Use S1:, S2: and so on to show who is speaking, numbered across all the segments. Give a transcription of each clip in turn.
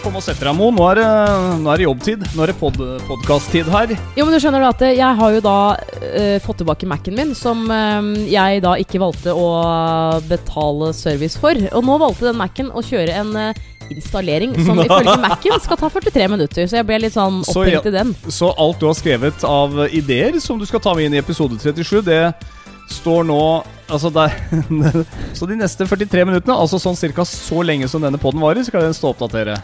S1: Kom og sett deg, Mo. Nå er nå er det jobbtid. Nå er det pod podkast-tid her.
S2: Jo, men du skjønner at jeg har jo da uh, fått tilbake Mac-en min, som uh, jeg da ikke valgte å betale service for. Og nå valgte den Mac-en å kjøre en uh, installering som ifølge Mac-en skal ta 43 minutter. Så jeg ble litt sånn
S1: Så
S2: opphengt i den.
S1: Så alt du har skrevet av ideer som du skal ta med inn i episode 37, det står nå Altså der, Så de neste 43 minuttene, altså sånn cirka så lenge som denne poden varer, skal den stå og oppdatere.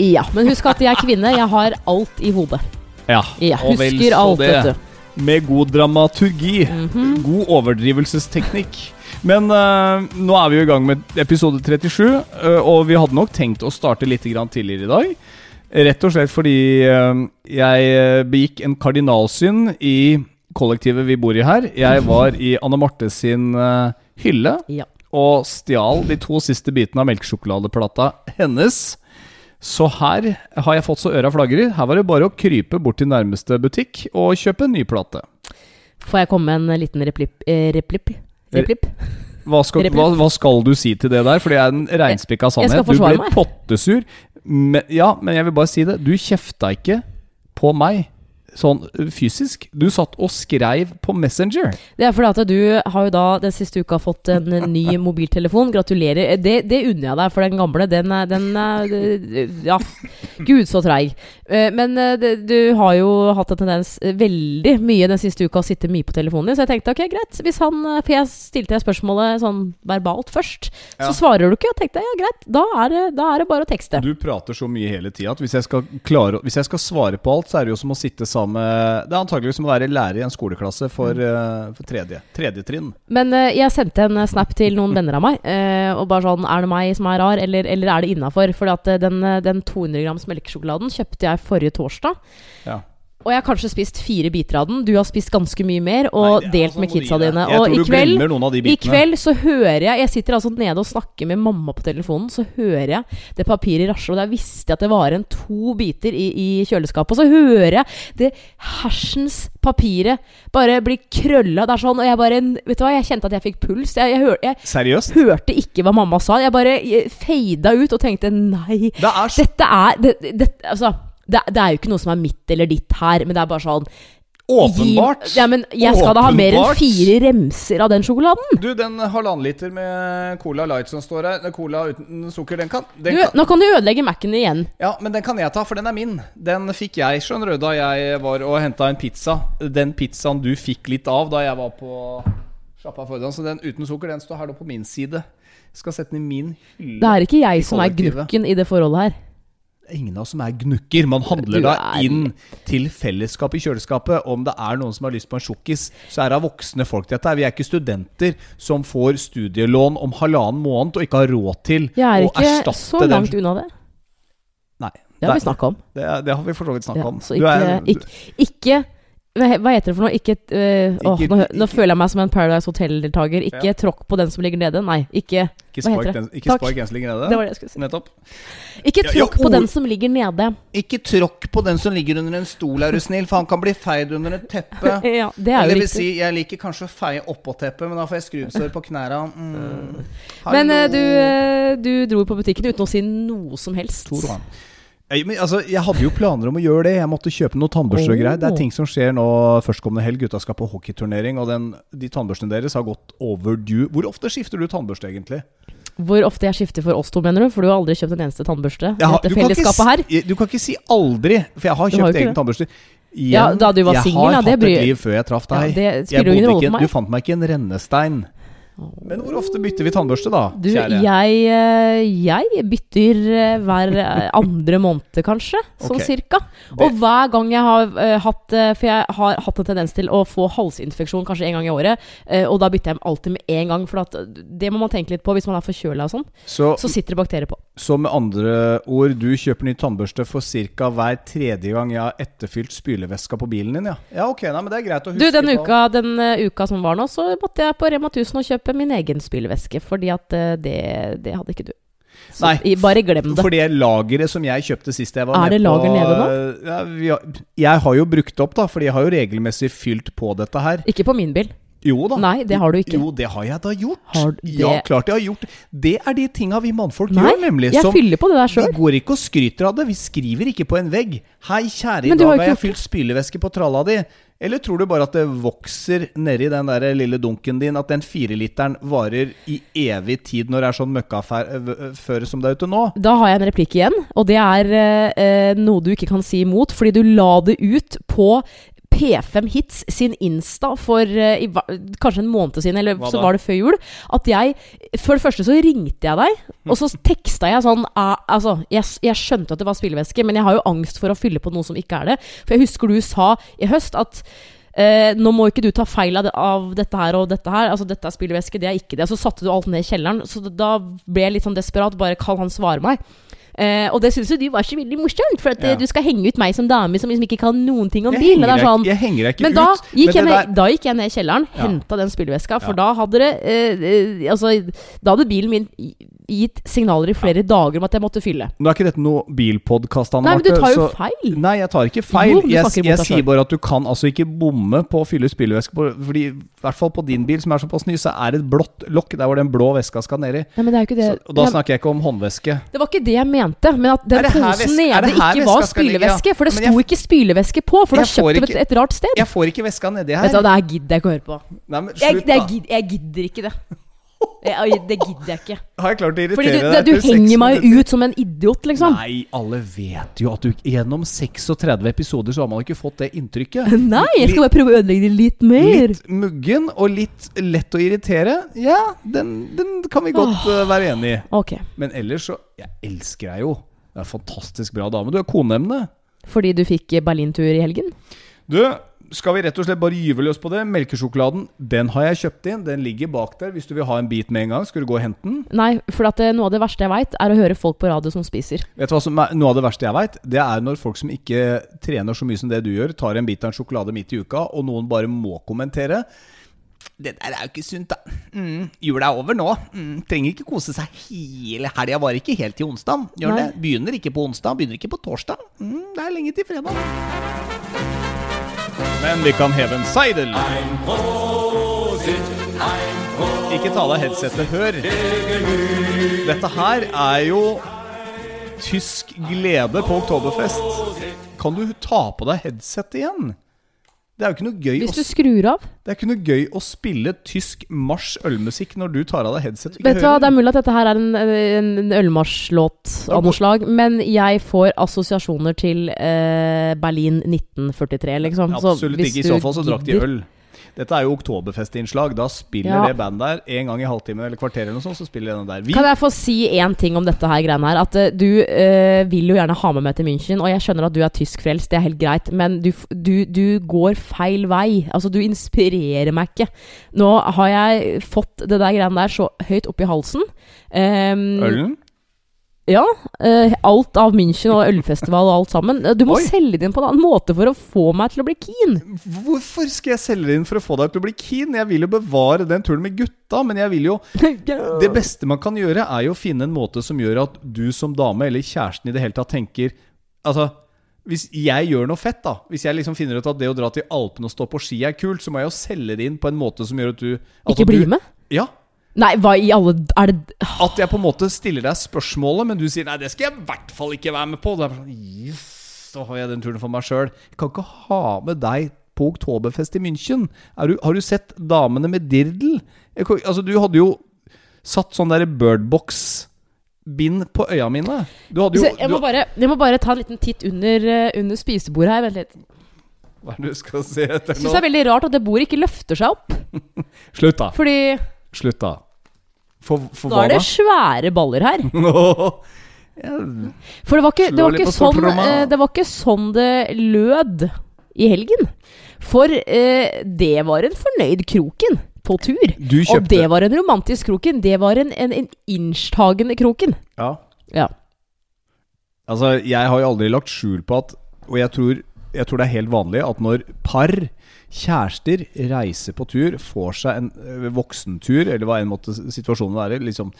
S2: Ja, men husk at jeg er kvinne. Jeg har alt i hodet.
S1: Ja,
S2: ja
S1: og vel så
S2: alt,
S1: det. Med god dramaturgi.
S2: Mhm.
S1: God overdrivelsesteknikk. Men uh, nå er vi jo i gang med episode 37, uh, og vi hadde nok tenkt å starte litt grann tidligere i dag. Rett og slett fordi uh, jeg eh, begikk en kardinalsyn i kollektivet vi bor i her. Jeg var i Anne Marte sin uh, hylle
S2: Ja.
S1: og stjal de to siste bitene av melkesjokoladeplata hennes. Så her har jeg fått så øra flagrer. Her var det bare å krype bort til nærmeste butikk og kjøpe en ny plate.
S2: Får jeg komme med en liten replipp? Eh, replipp? replipp?
S1: Hva skal, hva, hva skal du si til det der? For det er en reinspikka
S2: Jeg skal
S1: sannhet. Du ble pottesur. Men, ja, men jeg vil bare si det. Du kjefta ikke på meg sånn fysisk. Du satt og skreiv på Messenger.
S2: Det er fordi at du har jo da den siste uka fått en ny mobiltelefon. Gratulerer. Det, det unner jeg deg, for den gamle, den er, den er Ja, gud så treig. Eh, Men eh, du har jo hatt en tendens eh, veldig mye den siste uka å sitte mye på telefonen din, så jeg tenkte ok, greit. Hvis han For jeg stilte deg spørsmålet sånn verbalt først.
S1: Ja.
S2: Så svarer du ikke, og tenkte ja, greit. Da er det, da er det bare å tekste.
S1: Du prater så mye hele tida at hvis jeg, skal klare, hvis jeg skal svare på alt, så er det jo som å sitte sammen med Det er antakeligvis som å være lærer i en skoleklasse for,
S2: Mm.
S1: for tredje, tredje trinn.
S2: Men eh, jeg sendte en eh, snap til noen venner av meg, eh, og bare sånn Er det meg som er rar, eller, eller er det innafor? For at, eh, den, eh, den 200 grams melkesjokoladen kjøpte jeg forrige torsdag.
S1: Ja.
S2: Og jeg har kanskje spist fire biter av den. Du har spist ganske mye mer, og
S1: Nei, er
S2: delt
S1: altså
S2: med kidsa dine. Og i kveld, i kveld så hører jeg Jeg sitter altså nede og snakker med mamma på telefonen, så hører jeg det papiret rasle, og der visste jeg at det var en to biter i, i kjøleskapet. Og så hører jeg det hersens papiret bare bli krølla. Det er sånn, og jeg bare Vet du hva, jeg kjente at jeg fikk puls. Jeg, jeg, hør, jeg hørte ikke hva mamma sa. Jeg bare feida ut og tenkte nei.
S1: Det er
S2: Dette er det, det, altså, det, det er jo ikke noe som er mitt eller ditt her, men det er bare sånn
S1: åpenbart.
S2: Gi, ja, men jeg skal da ha mer enn fire remser av den sjokoladen.
S1: Du, den halvannen liter med Cola Light som står her, Cola uten sukker, den kan, den
S2: Du,
S1: kan
S2: nå kan du ødelegge Mac-en igjen.
S1: Ja, men den kan jeg ta, for den er min. Den fikk jeg, skjønner du, da jeg var og henta en pizza. Den pizzaen du fikk litt av da jeg var på sjappa foran. Så den uten sukker, den står her da på min side. Skal sette den i min hylle.
S2: Det er ikke jeg som er gnukken i det forholdet her.
S1: Er ingen av oss som er gnukker. Man handler da
S2: er-
S1: inn til fellesskapet i kjøleskapet. Om det er noen som har lyst på en sjokkis, så er det av voksne folk dette her. Vi er ikke studenter som får studielån om halvannen måned og ikke har råd til å erstatte den.
S2: Jeg er ikke så
S1: den
S2: langt unna det.
S1: Nei.
S2: Det har vi snakka om.
S1: Det, er- det har vi for så vidt snakka
S2: Ja,
S1: om.
S2: ikke,
S1: er-
S2: ikke, ikke hva heter det for noe? Ikke, øh, åh, nå, nå
S1: ikke-
S2: føler jeg meg som en Paradise Hotel-deltaker. Ikke
S1: Ja.
S2: tråkk på den som ligger nede. Nei, ikke
S1: Ikke spark
S2: det?
S1: den, ikke spark den som ligger nede.
S2: Det var det jeg skulle si.
S1: Nettopp.
S2: Ikke
S1: Ja, ja,
S2: tråkk på den som ligger nede.
S1: Ikke tråkk på den som ligger under en stol, er du snill, for han kan bli feid under et teppe.
S2: Ja, det er
S1: Eller
S2: jo
S1: vil
S2: riktig.
S1: si, jeg liker kanskje å feie oppå teppet, men da får jeg skrubbsår på knærne. Mm.
S2: Men eh, du, eh, du dro på butikken uten å si noe som helst.
S1: Toran. Men, altså, jeg hadde jo planer om å gjøre det. Jeg måtte kjøpe noen tannbørster og
S2: Oh.
S1: greier. Det er ting som skjer nå førstkommende helg. Gutta skal på hockeyturnering, og den, de tannbørstene deres har gått overdue. Hvor ofte skifter du tannbørste, egentlig?
S2: Hvor ofte jeg skifter for oss to, mener du? For du har aldri kjøpt en eneste tannbørste. Ja,
S1: du kan ikke Du kan ikke si aldri, for jeg har kjøpt
S2: har
S1: egne tannbørster. Igjen,
S2: Ja, da du var
S1: jeg
S2: singel,
S1: har
S2: ja, det
S1: hatt et liv før jeg traff
S2: Ja,
S1: deg.
S2: det
S1: jeg bodde ikke, du fant meg ikke en rennestein. Men hvor ofte bytter vi tannbørste, da?
S2: Du, jeg, eh, jeg bytter eh, hver eh, andre måned, kanskje. Sånn
S1: okay.
S2: cirka. Og hver gang jeg har uh, hatt For jeg har hatt en tendens til å få halsinfeksjon kanskje en gang i året. Uh, og da bytter jeg alltid med en gang, for at det må man tenke litt på hvis man er forkjøla og sånn.
S1: Så,
S2: Så sitter det bakterier på.
S1: så med andre ord, du kjøper ny tannbørste for ca. hver tredje gang jeg har etterfylt spylevæska på bilen din, ja? Ja, ok, nei, men det er greit å huske
S2: Du,
S1: den
S2: uka, den uka som var nå, så måtte jeg på Rema 1000 og kjøpe min egen spylevæske. Fordi at eh, det, det hadde ikke du. Så
S1: Nei,
S2: bare glem det.
S1: For det lageret som jeg kjøpte sist jeg var
S2: Er det
S1: nede på
S2: lager nede
S1: Ja, vi har, jeg har jo brukt opp, da, fordi jeg har jo regelmessig fylt på dette her.
S2: Ikke på min bil.
S1: Jo da.
S2: Nei, det har du ikke.
S1: Jo, det har jeg da gjort.
S2: Har det...
S1: Ja, klart jeg har gjort. Det er de tinga vi mannfolk
S2: Nei,
S1: gjør, nemlig.
S2: jeg
S1: som-
S2: fyller på det der
S1: Vi
S2: sjøl.
S1: går ikke og skryter av det. Vi skriver ikke på en vegg 'Hei, kjære, i dag
S2: har
S1: har jeg
S2: gjort...
S1: fylt spylevæske på tralla di'. Eller tror du bare at det vokser nedi den der lille dunken din, at den fireliteren varer i evig tid når det er sånn møkkaføre som det er ute nå?
S2: Da har jeg en replikk igjen, og det er eh, eh, noe du ikke kan si imot, fordi du la det ut på P5 Hits sin Insta for eh, i, kanskje en måned siden, eller så var det før jul. At jeg For det første så ringte jeg deg, og så teksta jeg sånn eh, Altså, jeg, jeg skjønte at det var spillevæske, men jeg har jo angst for å fylle på noe som ikke er det. For jeg husker du sa i høst at Eh, nå må ikke du ta feil av, det, av dette her og dette her. Altså, dette er spillevæske, det er ikke det. Så satte du alt ned i kjelleren. Så da ble jeg litt sånn desperat. Bare kan han svare meg? Eh, og det syns jo du var så veldig morsomt, for at eh,
S1: Ja.
S2: du skal henge ut meg som dame som liksom ikke kan noen ting om
S1: Jeg
S2: bil. Men, det
S1: deg
S2: er sånn,
S1: jeg henger deg ikke
S2: men da,
S1: ut.
S2: gikk
S1: men
S2: jeg ned, da gikk jeg ned i kjelleren,
S1: Ja.
S2: henta den spilleveska, for
S1: Ja.
S2: da hadde det eh, Altså, da hadde bilen min gitt signaler i flere dager om at jeg måtte fylle.
S1: Nå er ikke dette noe bilpodkast, Anne
S2: Nei, men du tar jo
S1: så-
S2: feil.
S1: Nei, jeg tar ikke feil.
S2: Jo,
S1: jeg jeg sier bare at du kan altså ikke bomme på å fylle spylevæske på Fordi i hvert fall på din bil, som er såpass ny, så er det et blått lokk der hvor den blå veska skal nedi.
S2: Nei, men det er jo ikke det
S1: Så- Og da snakker jeg ikke om håndveske.
S2: Det var ikke det jeg mente, men at den posen nede ikke var spylevæske. For det sto
S1: jeg-
S2: ikke spylevæske på, for du har
S1: Jeg
S2: kjøpt det et, rart sted.
S1: Jeg får ikke veska nedi her.
S2: Vet du hva, det her gidder jeg ikke å høre på.
S1: Nei, men slutt,
S2: jeg,
S1: da.
S2: gidder, jeg gidder ikke det. Jeg, det gidder jeg ikke.
S1: Har jeg klart å irritere
S2: Fordi du,
S1: deg
S2: du henger meg
S1: jo
S2: ut som en idiot, liksom.
S1: Nei, alle vet jo at du gjennom 36 episoder så har man ikke fått det inntrykket.
S2: Nei, jeg skal bare prøve å ødelegge det litt mer.
S1: Litt muggen og litt lett å irritere. Ja, den, den kan vi godt oh, være enig i.
S2: Okay.
S1: Men ellers så Jeg elsker deg jo. Du er en fantastisk bra dame. Du er koneemne.
S2: Fordi du fikk Berlintur i helgen?
S1: Du, skal vi rett og slett bare gyve løs på det? Melkesjokoladen, den har jeg kjøpt inn. Den ligger bak der. Hvis du vil ha en bit med en gang, skal du gå og hente den.
S2: Nei, for at eh, noe av det verste jeg veit, er å høre folk på radio som spiser.
S1: Vet du hva som er Noe av det verste jeg veit, det er når folk som ikke trener så mye som det du gjør, tar en bit av en sjokolade midt i uka, og noen bare må kommentere. Det der er jo ikke sunt, da. Mm, jula er over nå. Mm, trenger ikke kose seg hele helga. Var ikke helt til onsdag. Gjør det? Begynner ikke på onsdag, begynner ikke på torsdag. Mm, det er lenge til fredag. Men vi kan heve en seidel. Ikke ta deg headsetet, hør. Dette her er jo tysk glede på Oktoberfest. Kan du ta på deg headsetet igjen? Det er jo ikke noe gøy,
S2: Hvis du skrur av
S1: det er ikke noe gøy å spille tysk marsj ølmusikk når du tar av deg headsetet.
S2: Vet du hva. Det er mulig at dette her er en, en ølmarsjlåt av noe slag, men jeg får assosiasjoner til eh, Berlin 1943, liksom. Ja,
S1: Absolutt
S2: hvis
S1: ikke. I så fall så drakk de øl. Dette er jo Oktoberfest-innslag. Da spiller
S2: Ja.
S1: det bandet der en gang i halvtimen eller kvarter eller noe sånt. Så spiller denne der. Vi,
S2: Kan jeg få si én ting om dette her greiene her? At uh, du uh, vil jo gjerne ha med meg til München, og jeg skjønner at du er tyskfrelst, det er helt greit, men du, du, du går feil vei. Altså, du inspirerer meg ikke. Nå har jeg fått det der greiene der så høyt opp i halsen. Um,
S1: Ølen?
S2: Ja. eh, alt av München og ølfestival og alt sammen. Eh, Du må
S1: Oi.
S2: selge det inn på en annen måte for å få meg til å bli keen.
S1: Hvorfor skal jeg selge det inn for å få deg til å bli keen? Jeg vil jo bevare den turen med gutta, men jeg vil jo Det beste man kan gjøre, er jo å finne en måte som gjør at du som dame, eller kjæresten i det hele tatt, tenker Altså, hvis jeg gjør noe fett, da Hvis jeg liksom finner ut at det å dra til Alpene og stå på ski er kult, så må jeg jo selge det inn på en måte som gjør at du at
S2: Ikke
S1: blir
S2: bli med?
S1: Ja.
S2: Nei, hva i alle Er det
S1: At jeg på en måte stiller deg spørsmålet, men du sier nei, det skal jeg i hvert fall ikke være med på. Det er sånn, yes, så har jeg den turen for meg sjøl. Jeg kan ikke ha med deg på Oktoberfest i München. Du, har du sett Damene med dirdel? Jeg, altså, du hadde jo satt sånn derre Birdbox-bind på øya mine. Jo
S2: jeg, må bare, jeg må bare ta en liten titt under, eh, under spisebordet her. Vent litt.
S1: Hva er det du skal se etter
S2: Jeg syns det er veldig rart at det bordet ikke løfter seg opp.
S1: Slutt, da.
S2: Fordi
S1: Slutt, da. For, for hva
S2: er det svære baller her. For det var ikke, det var ikke, sånn, eh, det var ikke sånn det lød i helgen. For eh, det var en fornøyd kroken på tur. Og det var en romantisk kroken. Det var en, en, en innstagende kroken.
S1: Ja.
S2: Ja.
S1: Altså, jeg har jo aldri lagt skjul på at Og jeg tror, jeg tror det er helt vanlig at når par, kjærester, reiser på tur, får seg en voksentur, eller hva enn måtte situasjonen være, liksom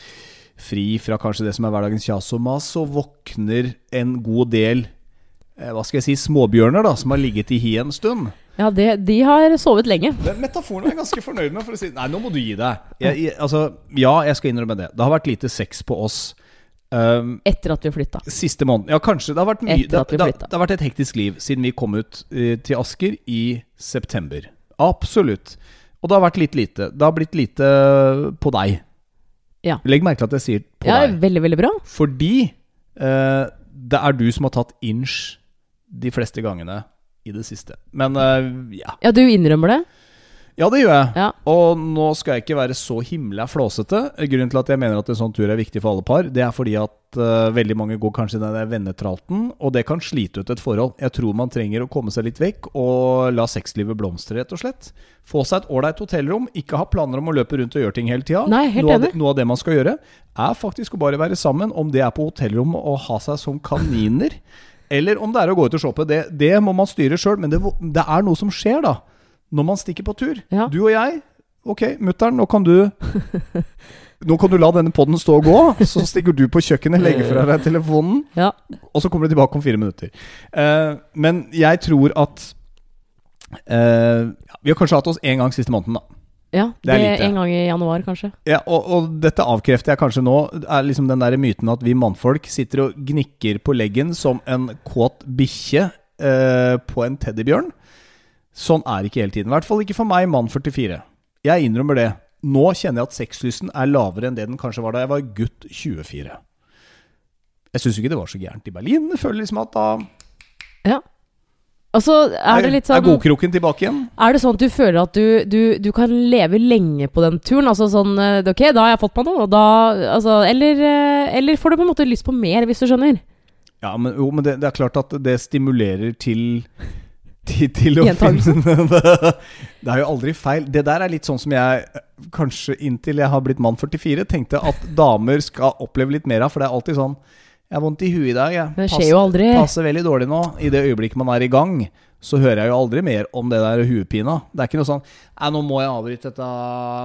S1: fri fra kanskje det som er hverdagens kjas og mas, så våkner en god del eh, hva skal jeg si, småbjørner da, som har ligget i hi en stund.
S2: Ja, det, de har sovet lenge.
S1: Den metaforen er jeg ganske fornøyd med. For å si Nei, nå må du gi deg. Jeg, jeg, altså, ja, jeg skal innrømme det. Det har vært lite sex på oss. Um,
S2: Etter at vi flytta.
S1: Siste måneden. Ja, kanskje. Det har vært mye det, det, det har vært et hektisk liv siden vi kom ut uh, til Asker i september. Absolutt. Og det har vært litt lite. Det har blitt lite på deg.
S2: Ja.
S1: Legg merke til at jeg sier på
S2: Ja,
S1: deg.
S2: veldig, veldig bra.
S1: Fordi uh, det er du som har tatt inch de fleste gangene i det siste. Men uh, ja.
S2: Ja, du innrømmer det?
S1: Ja, det gjør jeg.
S2: Ja.
S1: Og nå skal jeg ikke være så himla flåsete. Grunnen til at jeg mener at en sånn tur er viktig for alle par, det er fordi at uh, veldig mange går kanskje i den der vennetralten, og det kan slite ut et forhold. Jeg tror man trenger å komme seg litt vekk og la sexlivet blomstre, rett og slett. Få seg et ålreit hotellrom, ikke ha planer om å løpe rundt og gjøre ting hele tida. Noe, av det- noe av det man skal gjøre, er faktisk å bare være sammen, om det er på hotellrom og ha seg som kaniner. Eller om det er å gå ut og shoppe. Det, det må man styre sjøl, men det, det er noe som skjer, da. Når man stikker på tur.
S2: Ja.
S1: Du og jeg Ok, mutter'n, nå kan du Nå kan du la denne poden stå og gå. Så stikker du på kjøkkenet, legger fra deg telefonen,
S2: Ja.
S1: og så kommer du tilbake om fire minutter. Uh, men jeg tror at uh, Vi har kanskje hatt oss én gang siste måneden, da.
S2: ja
S1: Det er lite.
S2: En gang i januar, kanskje.
S1: Ja, og, og dette avkrefter jeg kanskje nå. Er liksom den der myten at vi mannfolk sitter og gnikker på leggen som en kåt bikkje uh, på en teddybjørn. Sånn er ikke hele tiden. I hvert fall ikke for meg, mann 44. Jeg innrømmer det. Nå kjenner jeg at sexlysten er lavere enn det den kanskje var da jeg var gutt 24. Jeg syns ikke det var så gærent i Berlin. Jeg føler liksom at da
S2: Ja. Altså, så er det litt
S1: er
S2: sånn
S1: godkroken tilbake igjen.
S2: Er det sånn at du føler at du, du, du kan leve lenge på den turen? Altså sånn eh, Ok, da har jeg fått meg noe, og da altså, eller, eh, eller får du på en måte lyst på mer, hvis du skjønner?
S1: Ja, men, jo, men det, det er klart at det stimulerer til til, til å finne det, er jo aldri feil. Det der er litt sånn som jeg, kanskje inntil jeg har blitt mann 44, tenkte at damer skal oppleve litt mer av. For det er alltid sånn Jeg har vondt i huet i dag, jeg.
S2: Det skjer jo aldri.
S1: passer veldig dårlig nå. I det øyeblikket man er i gang, så hører jeg jo aldri mer om det der huepina. Det er ikke noe sånn Nei, nå må jeg avbryte dette,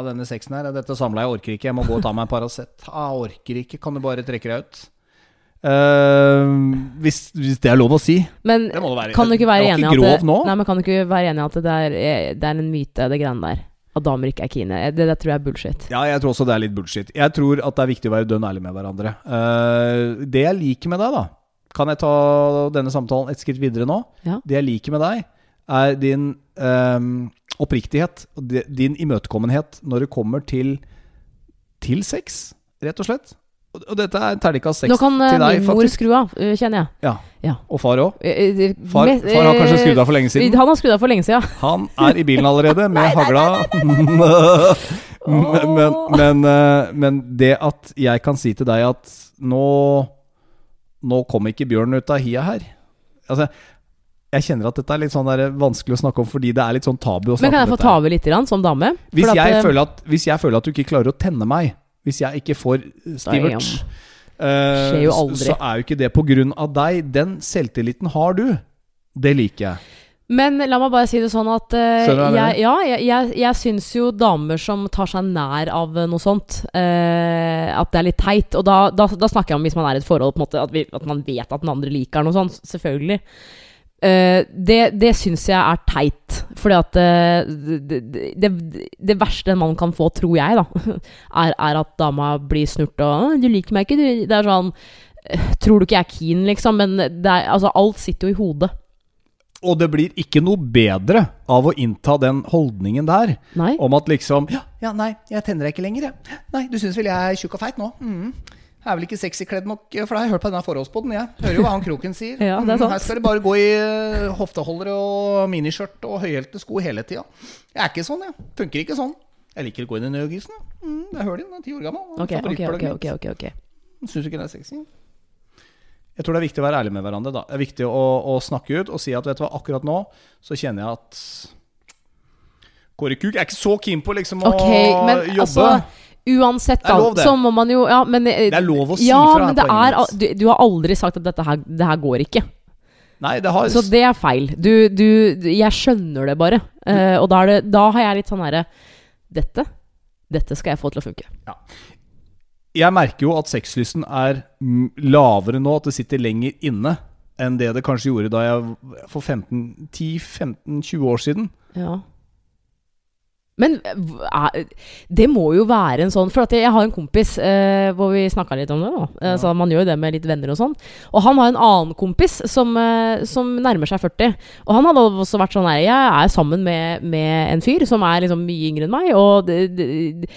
S1: denne sexen her. Dette samla, jeg orker ikke. Jeg må gå og ta meg en Paracet. Jeg orker ikke. Kan du bare trekke deg ut? Eh, hvis, hvis det er lov å si.
S2: Men
S1: Det må det være.
S2: kan du ikke være enig i at at det er, eh, det er en myte, det greiene der? At damer ikke er kine? Det, det tror jeg er bullshit.
S1: Ja, jeg tror også det er litt bullshit. Jeg tror at det er viktig å være dønn ærlig med hverandre. Uh, det jeg liker med deg, da Kan jeg ta denne samtalen et skritt videre nå?
S2: Ja.
S1: Det jeg liker med deg, er din um, oppriktighet og din imøtekommenhet når det kommer til til sex, rett og slett. Og, dette er terningkast seks
S2: Nå kan eh,
S1: til deg,
S2: min mor skru av, eh, kjenner jeg.
S1: Ja.
S2: Ja.
S1: Og far òg.
S2: Eh,
S1: Far, far har kanskje skrudd av for lenge siden.
S2: Han har skrudd av for lenge siden.
S1: Han er i bilen allerede med hagla. men, men, men, men det at jeg kan si til deg at nå Nå kom ikke bjørnen ut av hia her. Altså, jeg kjenner at dette er litt sånn der vanskelig å snakke om fordi det er litt sånn tabu å
S2: Men kan jeg få
S1: dette.
S2: ta over litt grann, som dame?
S1: Hvis
S2: at,
S1: jeg, føler at, hvis jeg føler at du ikke klarer å tenne meg, hvis jeg ikke får stivert, uh,
S2: Skjer jo
S1: så-
S2: aldri.
S1: så er jo ikke det på grunn av deg. Den selvtilliten har du. Det liker jeg.
S2: Men la meg bare si det sånn at eh,
S1: hva jeg
S2: jeg, ja, jeg, jeg, jeg syns jo damer som tar seg nær av noe sånt, uh, at det er litt teit. Og da, da, da snakker jeg om hvis man er i et forhold, på en måte, at, vi, at man vet at den andre liker noe sånt. Selvfølgelig. Eh, det det syns jeg er teit. Fordi at eh, det, det, det verste en mann kan få, tror jeg, da, er, er at dama blir snurt og 'Du liker meg ikke, du.' Det er sånn eh, Tror du ikke jeg er keen, liksom? Men er, altså, alt sitter jo i hodet.
S1: Og det blir ikke noe bedre av å innta den holdningen der.
S2: Nei?
S1: Om at liksom Ja, ja nei, jeg tenner deg ikke lenger, jeg. Nei, du syns vel jeg er tjukk og feit nå? Mm. Jeg er vel ikke sexy kledd nok, for da har jeg hørt på denne forholdspodden, jeg. Hører jo hva han Kroken sier.
S2: Ja, det sant.
S1: Her skal det bare gå i eh, hofteholdere og miniskjørt og høyhælte sko hele tida. Jeg er ikke sånn, jeg. Funker ikke sånn. Jeg liker å gå inn i nøyogisen. Mm, det er høl i den, den er ti år gammel.
S2: Ok, ok, ok, ok, okay, okay.
S1: Syns du ikke det er sexy? Jeg tror det er viktig å være ærlig med hverandre. da Det er viktig å, å snakke ut og si at vet du hva, akkurat nå så kjenner jeg at Kåre Kuk er ikke så keen på liksom å
S2: men
S1: jobbe.
S2: altså Uansett, da, så må man jo ja, men, eh,
S1: Det er lov å si
S2: ja,
S1: fra,
S2: men det er, du, du har aldri sagt at dette her, det her går ikke.
S1: Nei, det har
S2: Så det er feil. Du, du, jeg skjønner det bare. Uh, og da, det, da har jeg litt sånn herre Dette Dette skal jeg få til å funke.
S1: Jeg merker jo at sexlysten er lavere nå, at det sitter lenger inne. enn det det kanskje gjorde da jeg for 10-15-20 år siden.
S2: Ja. Men er- det må jo være en sånn For jeg har en kompis eh, hvor vi snakka litt om det. da eh,
S1: Ja.
S2: Så Man gjør jo det med litt venner og sånn. Og han har en annen kompis som, eh, som nærmer seg 40. Og han hadde også vært sånn her Jeg er sammen med, med en fyr som er liksom mye yngre enn meg, og det, det,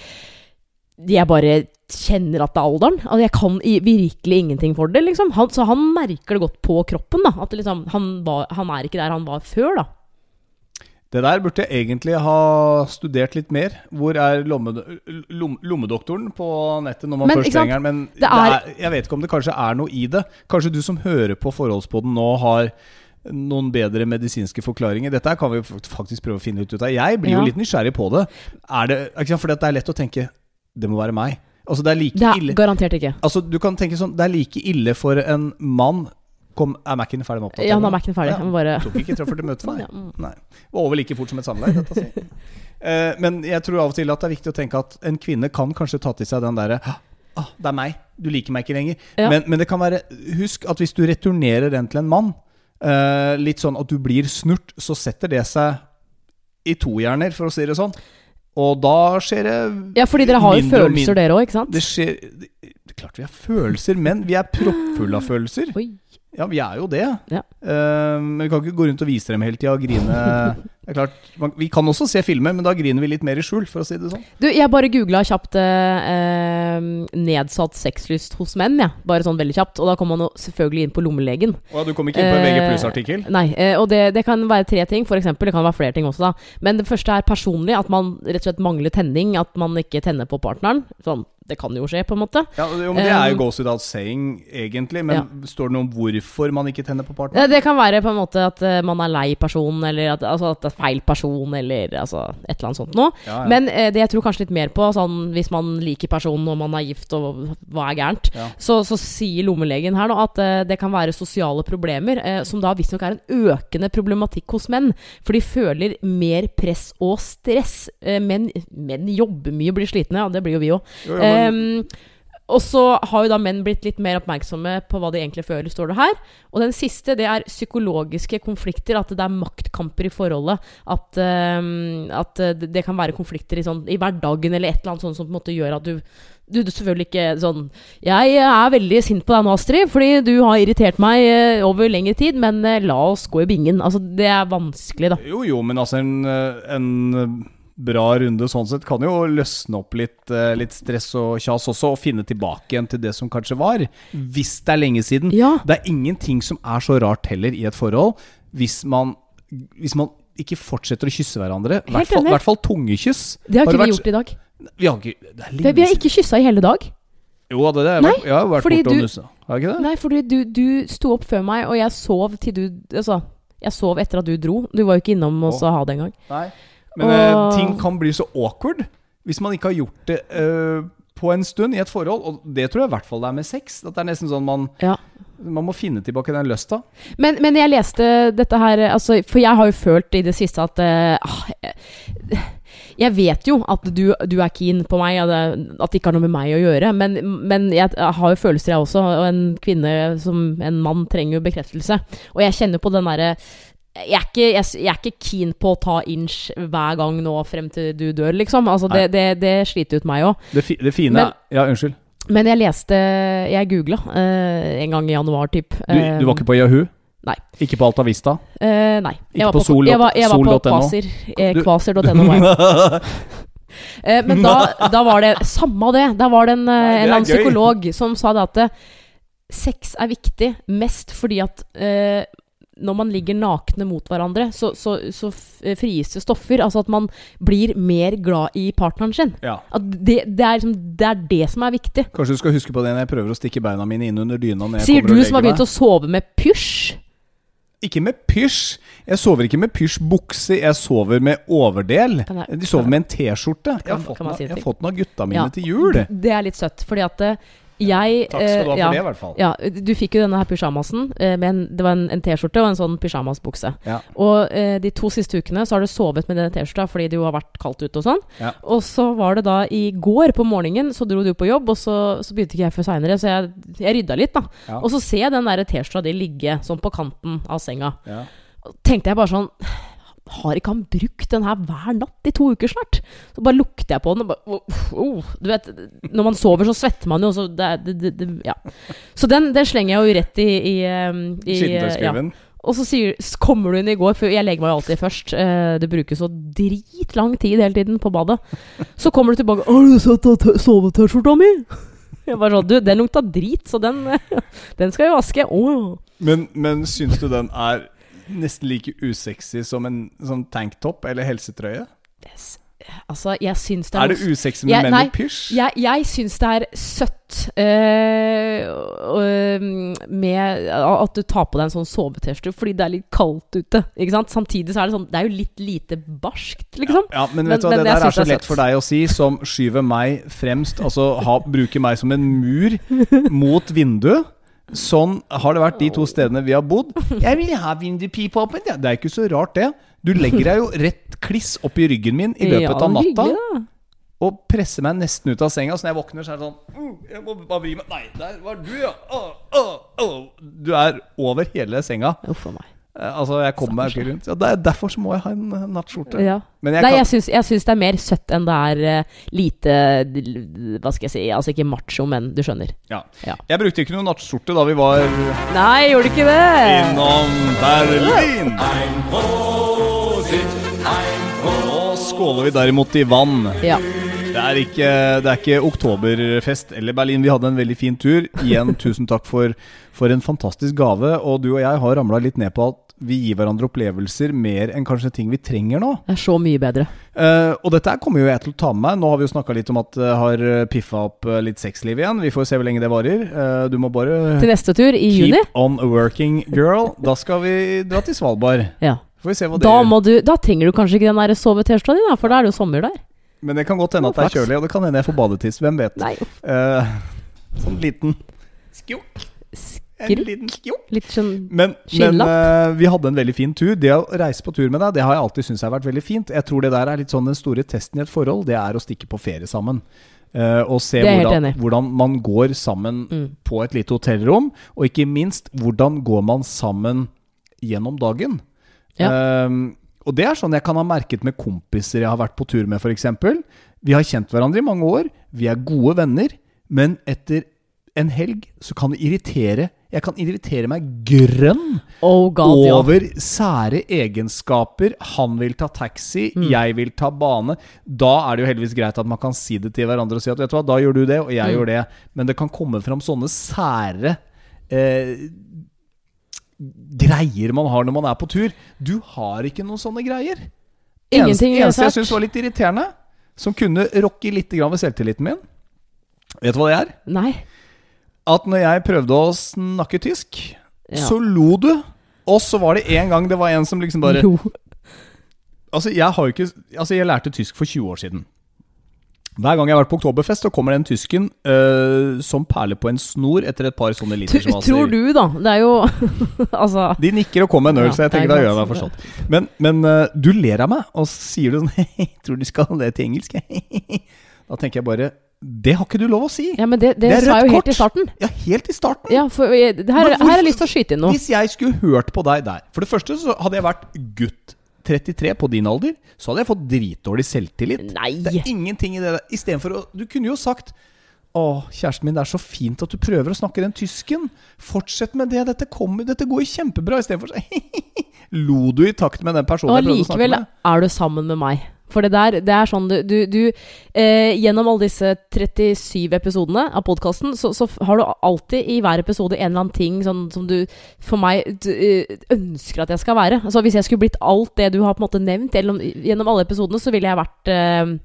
S2: jeg bare kjenner at det er alderen. Altså jeg kan virkelig ingenting for det. Liksom. Han, så han merker det godt på kroppen. da At liksom, han, var, han er ikke der han var før. da
S1: Det der burde jeg egentlig ha studert litt mer. Hvor er lomme, lom, lommedoktoren på nettet når man
S2: Men,
S1: først trenger den? Men
S2: Det
S1: det
S2: er-
S1: er, jeg vet ikke om det kanskje er noe i det. Kanskje du som hører på Forholdspodden nå har noen bedre medisinske forklaringer. Dette kan vi faktisk prøve å finne ut av. Jeg blir
S2: Ja.
S1: jo litt nysgjerrig på det. Er det? Fordi det er lett å tenke det må være meg. Altså det er like
S2: Det er
S1: ille
S2: garantert ikke.
S1: Altså Du kan tenke sånn Det er like ille for en mann Kom, Er Mac-en ferdig med oppdateringen?
S2: Ja, nå er Mac-en ferdig.
S1: Ja.
S2: Jeg må bare
S1: Tok ikke 43 minutter for deg.
S2: Ja, mm.
S1: Nei. Var over like fort som et samleie. dette, si. Eh, men jeg tror av og til at det er viktig å tenke at en kvinne kan kanskje ta til seg den derre ah, Det er meg. Du liker meg ikke lenger.
S2: Ja.
S1: Men, men det kan være Husk at hvis du returnerer den til en mann, eh, litt sånn at du blir snurt, så setter det seg i tohjerner, for å si det sånn. Og da skjer det
S2: Ja, fordi dere har jo følelser, dere òg, ikke sant?
S1: Det skjer det, Klart vi har følelser, men vi er proppfulle av følelser.
S2: Oi.
S1: Ja, vi er jo det.
S2: Ja.
S1: Uh, men vi kan ikke gå rundt og vise dem hele tida og grine. Det er klart, man, Vi kan også se filmer, men da griner vi litt mer i skjul, for å si det sånn.
S2: Du, jeg bare googla kjapt eh, eh, 'nedsatt sexlyst hos menn', jeg. Bare sånn veldig kjapt. Og da kommer man selvfølgelig inn på lommelegen.
S1: Og du kom ikke inn på en
S2: Eh,
S1: VG pluss-artikkel?
S2: Nei, eh, og det, det kan være tre ting, eksempel. Det kan være flere ting også, da. Men det første er personlig, at man rett og slett mangler tenning. At man ikke tenner på partneren. Sånn, det kan jo skje, på en måte.
S1: Ja, jo, men Det er jo
S2: Um,
S1: goes without saying, egentlig. Men
S2: Ja.
S1: står det noe om hvorfor man ikke tenner på partneren?
S2: Det kan være på en måte at eh, man er lei personen, eller at, altså, at feil person, eller altså, et eller annet sånt noe.
S1: Ja, ja.
S2: Men eh, det jeg tror kanskje litt mer på, sånn, hvis man liker personen og man er gift og hva er gærent,
S1: Ja.
S2: så, så sier lommelegen her nå at eh, det kan være sosiale problemer, eh, som da visstnok er en økende problematikk hos menn. For de føler mer press og stress. Eh, menn, menn jobber mye og blir slitne, ja, det blir jo vi òg. Og så har jo da menn blitt litt mer oppmerksomme på hva de egentlig føler, står det her. Og den siste, det er psykologiske konflikter. At det er maktkamper i forholdet. At, uh, at eh, det kan være konflikter i, sånn, i hverdagen eller et eller annet sånt som på en måte gjør at du du, du selvfølgelig ikke sånn Jeg er veldig sint på deg nå, Astrid, fordi du har irritert meg eh, over lengre tid, men eh, la oss gå i bingen. Altså, det er vanskelig, da.
S1: Jo, jo, men altså en, en bra runde sånn sett kan jo løsne opp litt, eh, litt stress og kjas også, og finne tilbake igjen til det som kanskje var. Hvis det er lenge siden.
S2: Ja.
S1: Det er ingenting som er så rart heller i et forhold hvis man, hvis man ikke fortsetter å kysse hverandre. I hvert hvert fall tungekyss.
S2: Det har ikke
S1: har
S2: vi
S1: vært-
S2: gjort i dag.
S1: Vi har ikke Det er
S2: Vi, har ikke kyssa i hele dag.
S1: Jo, det, det, har
S2: Nei,
S1: jeg har vært borte og nussa. Har jeg ikke det?
S2: Nei, fordi du, du sto opp før meg, og jeg sov til du Altså, jeg sov etter at du dro. Du var jo ikke innom oss og ha det engang.
S1: Men eh,
S2: Åh.
S1: ting kan bli så awkward hvis man ikke har gjort det uh, på en stund i et forhold. Og det tror jeg i hvert fall det er med sex. At det er nesten sånn man,
S2: Ja.
S1: man må finne tilbake den lysta.
S2: Men, men jeg leste dette her altså, For jeg har jo følt i det siste at eh, jeg, jeg vet jo at du, du er keen på meg, at det, ikke har noe med meg å gjøre. Men, men jeg har jo følelser, jeg også. Og en kvinne som en mann trenger jo bekreftelse. Og jeg kjenner på den derre jeg er, ikke, jeg, jeg er ikke keen på å ta inch hver gang nå frem til du dør, liksom. Altså, det, det, det sliter ut meg òg.
S1: Det, fi, det fine
S2: Men-
S1: Ja, unnskyld.
S2: Men jeg leste Jeg googla eh, en gang i januar, typ.
S1: Du, du var ikke på Yahoo?
S2: Nei.
S1: Ikke på Alta Vista?
S2: Eh, nei.
S1: Ikke
S2: jeg var
S1: på sol-
S2: jeg var, jeg var på
S1: sol.no?
S2: Kvasir. Eh, Kvasir.no. Eh, men da, da var det Samme det. Da var det en, eh,
S1: Nei, det
S2: en annen psykolog som sa det at eh, sex er viktig mest fordi at eh, når man ligger nakne mot hverandre, så, så, så eh, frigis det stoffer. Altså at man blir mer glad i partneren sin.
S1: Ja.
S2: Det, det, er liksom, det er det som er viktig.
S1: Kanskje du skal huske på det når jeg prøver å stikke beina mine inn under dyna.
S2: Sier du som har begynt å sove med pysj?
S1: Ikke med pysj. Jeg sover ikke med pysj bukse, jeg sover med overdel.
S2: Jeg-
S1: De sover med en T-skjorte. Jeg har fått den av gutta mine
S2: Ja.
S1: til jul.
S2: Det er litt søtt, fordi at eh, Jeg
S1: Takk skal du ha
S2: eh,
S1: for
S2: ja,
S1: det, i hvert fall.
S2: Ja, du fikk jo denne her pysjamasen. Eh, en, det var en, en T-skjorte og en sånn pysjamasbukse.
S1: Ja.
S2: Og eh, de to siste ukene så har du sovet med den T-skjorta fordi det jo har vært kaldt ute og sånn. Og så var det da i går på morgenen, så dro du på jobb, og så, så begynte ikke jeg før seinere, så jeg, jeg rydda litt, da. Og så ser jeg den der T-skjorta di ligge sånn på kanten av senga. Tenkte jeg bare sånn har ikke han brukt den her hver natt i to uker snart? Så bare lukter jeg på den og bare oh, oh. Du vet, når man sover, så svetter man jo, så det, det, det, Ja. Så den, den slenger jeg jo rett i, i, i ja. Og så sier, kommer du inn i går, for jeg legger meg jo alltid først. Eh, det bruker så dritlang tid hele tiden på badet. Så kommer du tilbake 'Har du sett av sovetøyskjorta mi?' Jeg bare sånn, du, Den lukta drit, så den, den skal jeg vaske. Oh.
S1: Men, men syns du den er nesten like usexy som en sånn tanktopp eller helsetrøye?
S2: Yes. Altså, jeg syns det
S1: Er
S2: er
S1: det usexy med
S2: Jeg-
S1: menn
S2: nei,
S1: pysj?
S2: Jeg, jeg syns det er søtt eh, og- med at du tar på deg en sånn sove-T-skjorte fordi det er litt kaldt ute. Ikke sant? Samtidig så er det sånn Det er jo litt lite barskt, liksom.
S1: Ja, men
S2: Men-
S1: vet du hva, det der er så lett for deg å si, som skyver meg fremst. Altså ha, bruker meg som en mur mot vinduet. Sånn har det vært de to stedene vi har bodd. Jeg vil ha vindupipa åpent. Ja. Det er ikke så rart, det. Du legger deg jo rett kliss opp i ryggen min i løpet
S2: Ja,
S1: av natta
S2: hyggelig,
S1: og presser meg nesten ut av senga. Så når jeg våkner, så er det sånn «Uh, Jeg må bare vri meg Nei, der var du, ja. Uh, uh. Du er over hele senga.
S2: Uff a meg.
S1: Eh, Altså, jeg kommer meg ikke rundt. Ja, det er derfor så må jeg ha en nattskjorte.
S2: Ja.
S1: Men jeg
S2: Nei,
S1: kan,
S2: jeg syns, jeg syns det er mer søtt enn det er eh, lite Hva skal jeg si Altså ikke macho, men du skjønner.
S1: ja.
S2: Ja.
S1: jeg brukte ikke noen nattskjorte da vi var
S2: Nei, gjorde du ikke det?
S1: innom Berlin. Nå skåler vi derimot i vann.
S2: Ja.
S1: Det er, ikke, det er ikke oktoberfest eller Berlin. Vi hadde en veldig fin tur. Igjen, tusen takk for, for en fantastisk gave. Og du og jeg har ramla litt ned på at vi gir hverandre opplevelser mer enn kanskje ting vi trenger nå.
S2: Det er så mye bedre.
S1: Uh, og dette kommer jo jeg til å ta med meg. Nå har vi jo snakka litt om at det har piffa opp eh, litt sexliv igjen. Vi får se hvor lenge det varer. Uh, du må bare
S2: Til neste tur, i
S1: keep
S2: juni.
S1: on working, girl. Da skal vi dra til Svalbard.
S2: Ja.
S1: Får vi se hva det
S2: Da,
S1: gjør.
S2: må du, da trenger du kanskje ikke den der sove-T-skjorta di, for da er det jo sommer der.
S1: Men det kan godt hende at det er kjølig, og det kan hende jeg får badetiss. Hvem vet.
S2: Nei,
S1: Uh, sånn liten skjokk. En liten skjokk.
S2: litt sånn
S1: Men, men eh, vi hadde en veldig fin tur. Det å reise på tur med deg, det har jeg alltid syntes har vært veldig fint. Jeg tror det der er litt sånn den store testen i et forhold. Det er å stikke på ferie sammen. Uh, og se hvordan, hvordan man går sammen
S2: Mm.
S1: på et lite hotellrom. Og ikke minst, hvordan går man sammen gjennom dagen. Eh, og det er sånn jeg kan ha merket med kompiser jeg har vært på tur med, f.eks. Vi har kjent hverandre i mange år. Vi er gode venner. Men etter en helg så kan det irritere Jeg kan irritere meg grønn
S2: Oh god, ja.
S1: over sære egenskaper. Han vil ta taxi,
S2: Mm.
S1: jeg vil ta bane. Da er det jo heldigvis greit at man kan si det til hverandre og si at vet du hva, da gjør du det, og jeg
S2: Mm.
S1: gjør det. Men det kan komme fram sånne sære eh, greier man har når man er på tur. Du har ikke noen sånne greier. Eneste,
S2: Ingenting er
S1: eneste jeg syns var litt irriterende, som kunne rokke litt ved selvtilliten min Vet du hva det er?
S2: Nei.
S1: At når jeg prøvde å snakke tysk,
S2: Ja.
S1: så lo du. Og så var det en gang det var en som liksom bare
S2: Jo.
S1: Altså, jeg har jo ikke Altså, jeg lærte tysk for 20 år siden. Hver gang jeg har vært på Oktoberfest, så kommer den tysken øh, som perler på en snor etter et par sånne
S2: liter
S1: som
S2: Tror du, da. Det er jo Altså
S1: De nikker og kommer med en øl, så jeg
S2: er
S1: tenker da gjør jeg meg forstått. Men, men øh, du ler av meg, og sier du sånn Tror du skal det til engelsk? da tenker jeg bare Det har ikke du lov å si!
S2: Ja, men det, det,
S1: Det er
S2: sa jeg jo helt
S1: kort.
S2: i starten.
S1: Ja, helt i starten.
S2: Ja, for jeg, her, her har jeg lyst til å skyte inn noe.
S1: Hvis jeg skulle hørt på deg der For det første så hadde jeg vært gutt 33 på din alder, så hadde jeg fått dritdårlig selvtillit.
S2: Nei!
S1: Det er ingenting i det der. Istedenfor å Du kunne jo sagt å, kjæresten min, det er så fint at du prøver å snakke den tysken. Fortsett med det. Dette, kommer, dette går jo kjempebra. Istedenfor så Lo du i takt med den personen
S2: Og allikevel er du sammen med meg. For det der, det er sånn du, du, du eh, Gjennom alle disse 37 episodene av podkasten, så, så har du alltid i hver episode en eller annen ting sånn, som du for meg d, eh, ønsker at jeg skal være. Altså Hvis jeg skulle blitt alt det du har på en måte nevnt gjennom, gjennom alle episodene, så ville jeg vært eh,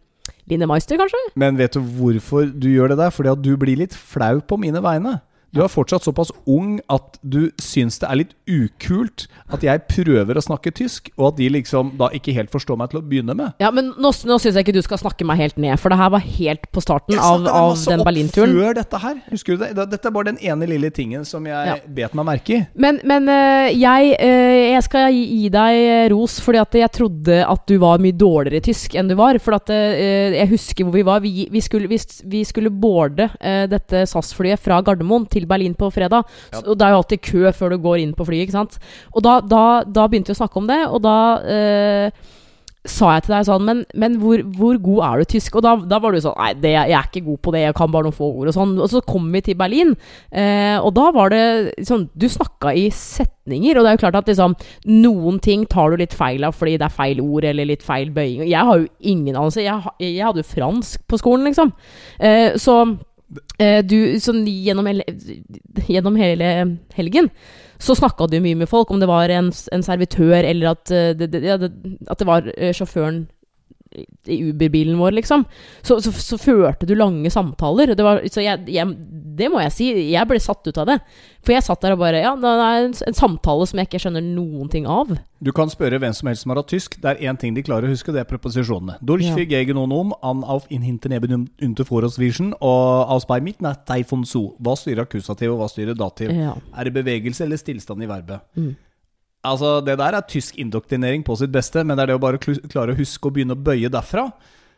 S2: Line Meister, kanskje?
S1: Men vet du hvorfor du gjør det der? Fordi at du blir litt flau på mine vegne. Du er fortsatt såpass ung at du syns det er litt ukult at jeg prøver å snakke tysk, og at de liksom da ikke helt forstår meg til å begynne med.
S2: Ja, men nå, nå syns jeg ikke du skal snakke meg helt ned, for det her var helt på starten av, av den Berlinturen.
S1: Før dette her, husker du det? Dette bare den ene lille tingen som jeg
S2: Ja.
S1: bet meg merke i.
S2: Men, men eh, jeg, eh, jeg skal gi, deg eh, ros, fordi at jeg trodde at du var mye dårligere i tysk enn du var. For at jeg husker hvor vi var. Vi, vi, skulle, vi, vi skulle boarde dette SAS-flyet fra Gardermoen til Berlin på fredag.
S1: Ja.
S2: Og det er jo alltid kø før du går inn på flyet, ikke sant. Og da, da, da begynte vi å snakke om det, og da eh, sa jeg til deg sånn Men, men hvor, hvor god er du tysk? Og da, da var du sånn Nei, det, jeg er ikke god på det, jeg kan bare noen få ord og sånn. Og så kom vi til Berlin, eh, og da var det sånn Du snakka i setninger, og det er jo klart at liksom Noen ting tar du litt feil av fordi det er feil ord eller litt feil bøying. Jeg har jo ingen anelse. Jeg, jeg hadde jo fransk på skolen, liksom. Eh, så du sånn gjennom, gjennom hele helgen så snakka du mye med folk, om det var en, en servitør eller at, eh, det, det, at det var eh, sjåføren i- Uber-bilen vår, liksom. Så, så, så førte du lange samtaler. Det, var, så jeg, jeg, det må jeg si, jeg ble satt ut av det. For jeg satt der og bare Ja, det er en, en samtale som jeg ikke skjønner noen ting av.
S1: Du kan spørre hvem som helst som har hatt tysk. Det er én ting de klarer å huske, det er preposisjonene. Durch
S2: Ja.
S1: ja. um, an auf in hinternebenum unter vorosvision og aus bei mit nach dei so. Hva styrer akkusativ, og hva styrer dativ?
S2: Ja.
S1: Er det bevegelse eller stillstand i verbet?
S2: Mm.
S1: Altså, Det der er tysk indoktrinering på sitt beste, men det er det å bare klare å huske å begynne å bøye derfra.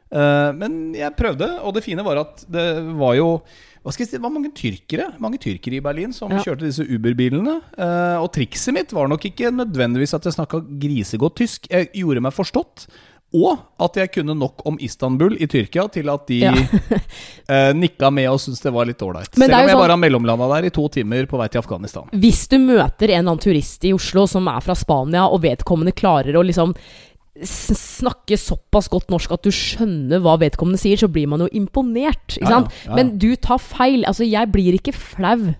S1: Uh, men jeg prøvde, og det fine var at det var jo hva skal jeg si, Det var mange tyrkere Mange tyrkere i Berlin som
S2: Ja.
S1: kjørte disse Uber-bilene. Uh, og trikset mitt var nok ikke nødvendigvis at jeg snakka grisegodt tysk. Jeg gjorde meg forstått. Og at jeg kunne nok om Istanbul i Tyrkia til at de
S2: Ja.
S1: eh, nikka med og syntes det var litt ålreit. Selv om jeg
S2: sånn-
S1: bare har mellomlanda der i to timer på vei til Afghanistan.
S2: Hvis du møter en eller annen turist i Oslo som er fra Spania, og vedkommende klarer å liksom snakke såpass godt norsk at du skjønner hva vedkommende sier, så blir man jo imponert. Ikke sant?
S1: ja, ja.
S2: Men du tar feil. Altså, jeg blir ikke flau.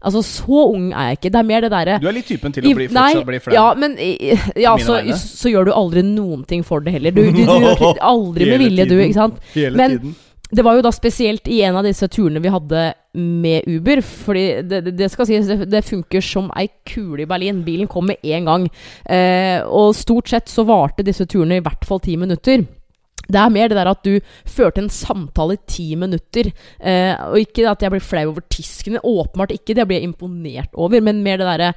S2: Altså, så ung er jeg ikke. Det er mer det derre
S1: Du er litt typen til å bli, fortsatt bli flau.
S2: Ja, men ja, så, så gjør du aldri noen ting for det heller. Du, du, du gjør aldri med vilje, du, ikke sant?
S1: Hele
S2: Men-
S1: tiden.
S2: Det var jo da spesielt i en av disse turene vi hadde med Uber. Fordi det, det- skal sies, det, det funker som ei kule i Berlin. Bilen kom med en gang. Eh, og stort sett så varte disse turene i hvert fall ti minutter. Det er mer det der at du førte en samtale i ti minutter. Eh, og ikke at jeg blir flau over tiskene. Åpenbart ikke. Det blir jeg imponert over. Men mer det derre